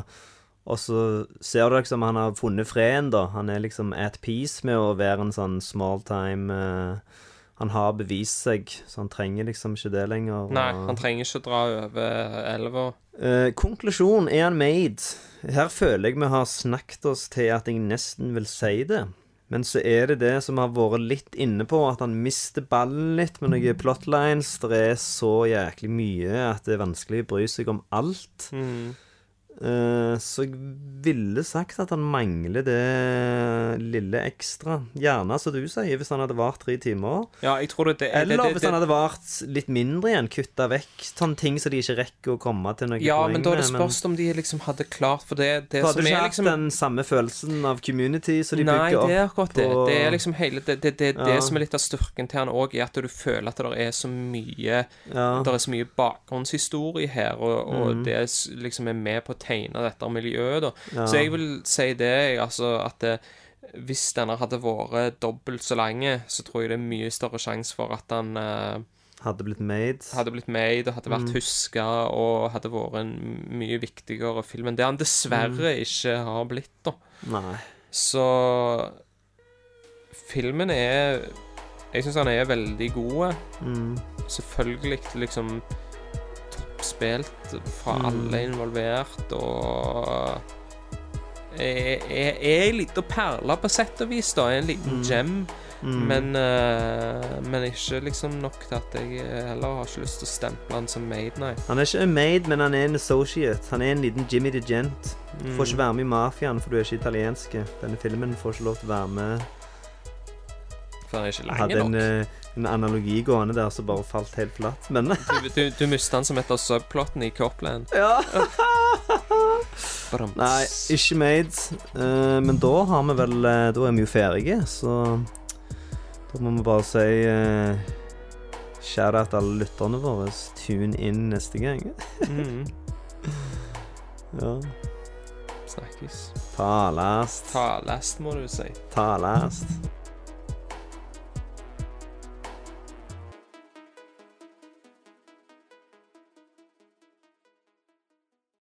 Og så ser du liksom han har funnet freden, da. Han er liksom at peace med å være en sånn small time uh, Han har bevist seg, så han trenger liksom ikke det lenger. Nei, han trenger ikke dra over elva. Uh, konklusjon er han made. Her føler jeg vi har snakket oss til at jeg nesten vil si det. Men så er det det som har vært litt inne på, at han mister ballen litt med noen plotlines. Det er så jæklig mye at det er vanskelig å bry seg om alt. Mm. Eh, så jeg ville sagt at han mangler det lille ekstra. Gjerne, som du sier, hvis han hadde vart tre timer. Ja, det, det, Eller det, hvis han hadde vart litt mindre igjen, kutta vekk sånne ting som de ikke rekker å komme til noe Ja, poeng men da er det med, spørs om de liksom hadde klart For det, det som hadde ikke er hatt liksom den samme følelsen av community som de Nei, bygger opp det er akkurat det. Det er liksom hele Det, det, det, det Ja. som er litt av styrken til han òg, er at du føler at det er så mye Ja. Det er så mye bakgrunnshistorie her, og, og Mm. det er liksom er med på å tegne dette miljøet, da. Så jeg vil si det, altså, at det, hvis denne hadde vært dobbelt så lang, så tror jeg det er mye større sjanse for at han eh, Hadde blitt made. hadde blitt made og hadde vært Mm. huska og hadde vært en mye viktigere film enn det han dessverre Mm. ikke har blitt, da. Nei. Så filmen er Jeg syns han er veldig god. Mm. Selvfølgelig liksom toppspilt fra Mm. alle involvert, og er, ei lita perle på sett og vis, da. En liten Mm. gem. Mm. Men, uh, men ikke liksom nok til at jeg eh, heller har ikke lyst til å stemple han som made, nei. Han er ikke en made, men han er en associate. Han er en liten Jimmy the Gent. Du får ikke være med i mafiaen, for du er ikke italiensk. Denne filmen får ikke lov til å være med. For han er ikke lenge lang nok. En analogi gående der som bare falt helt flatt. Men Du, du, du mista den som et av subplottene i Copland. Ja. Nei, ikke made. Uh, men da har vi vel eh, Da er vi jo ferdige, så da må vi bare si uh, Shout-out til alle lytterne våre. Tune inn neste gang. Mm. Ja. Snakkes. Talast. Talast, må du si. Talast.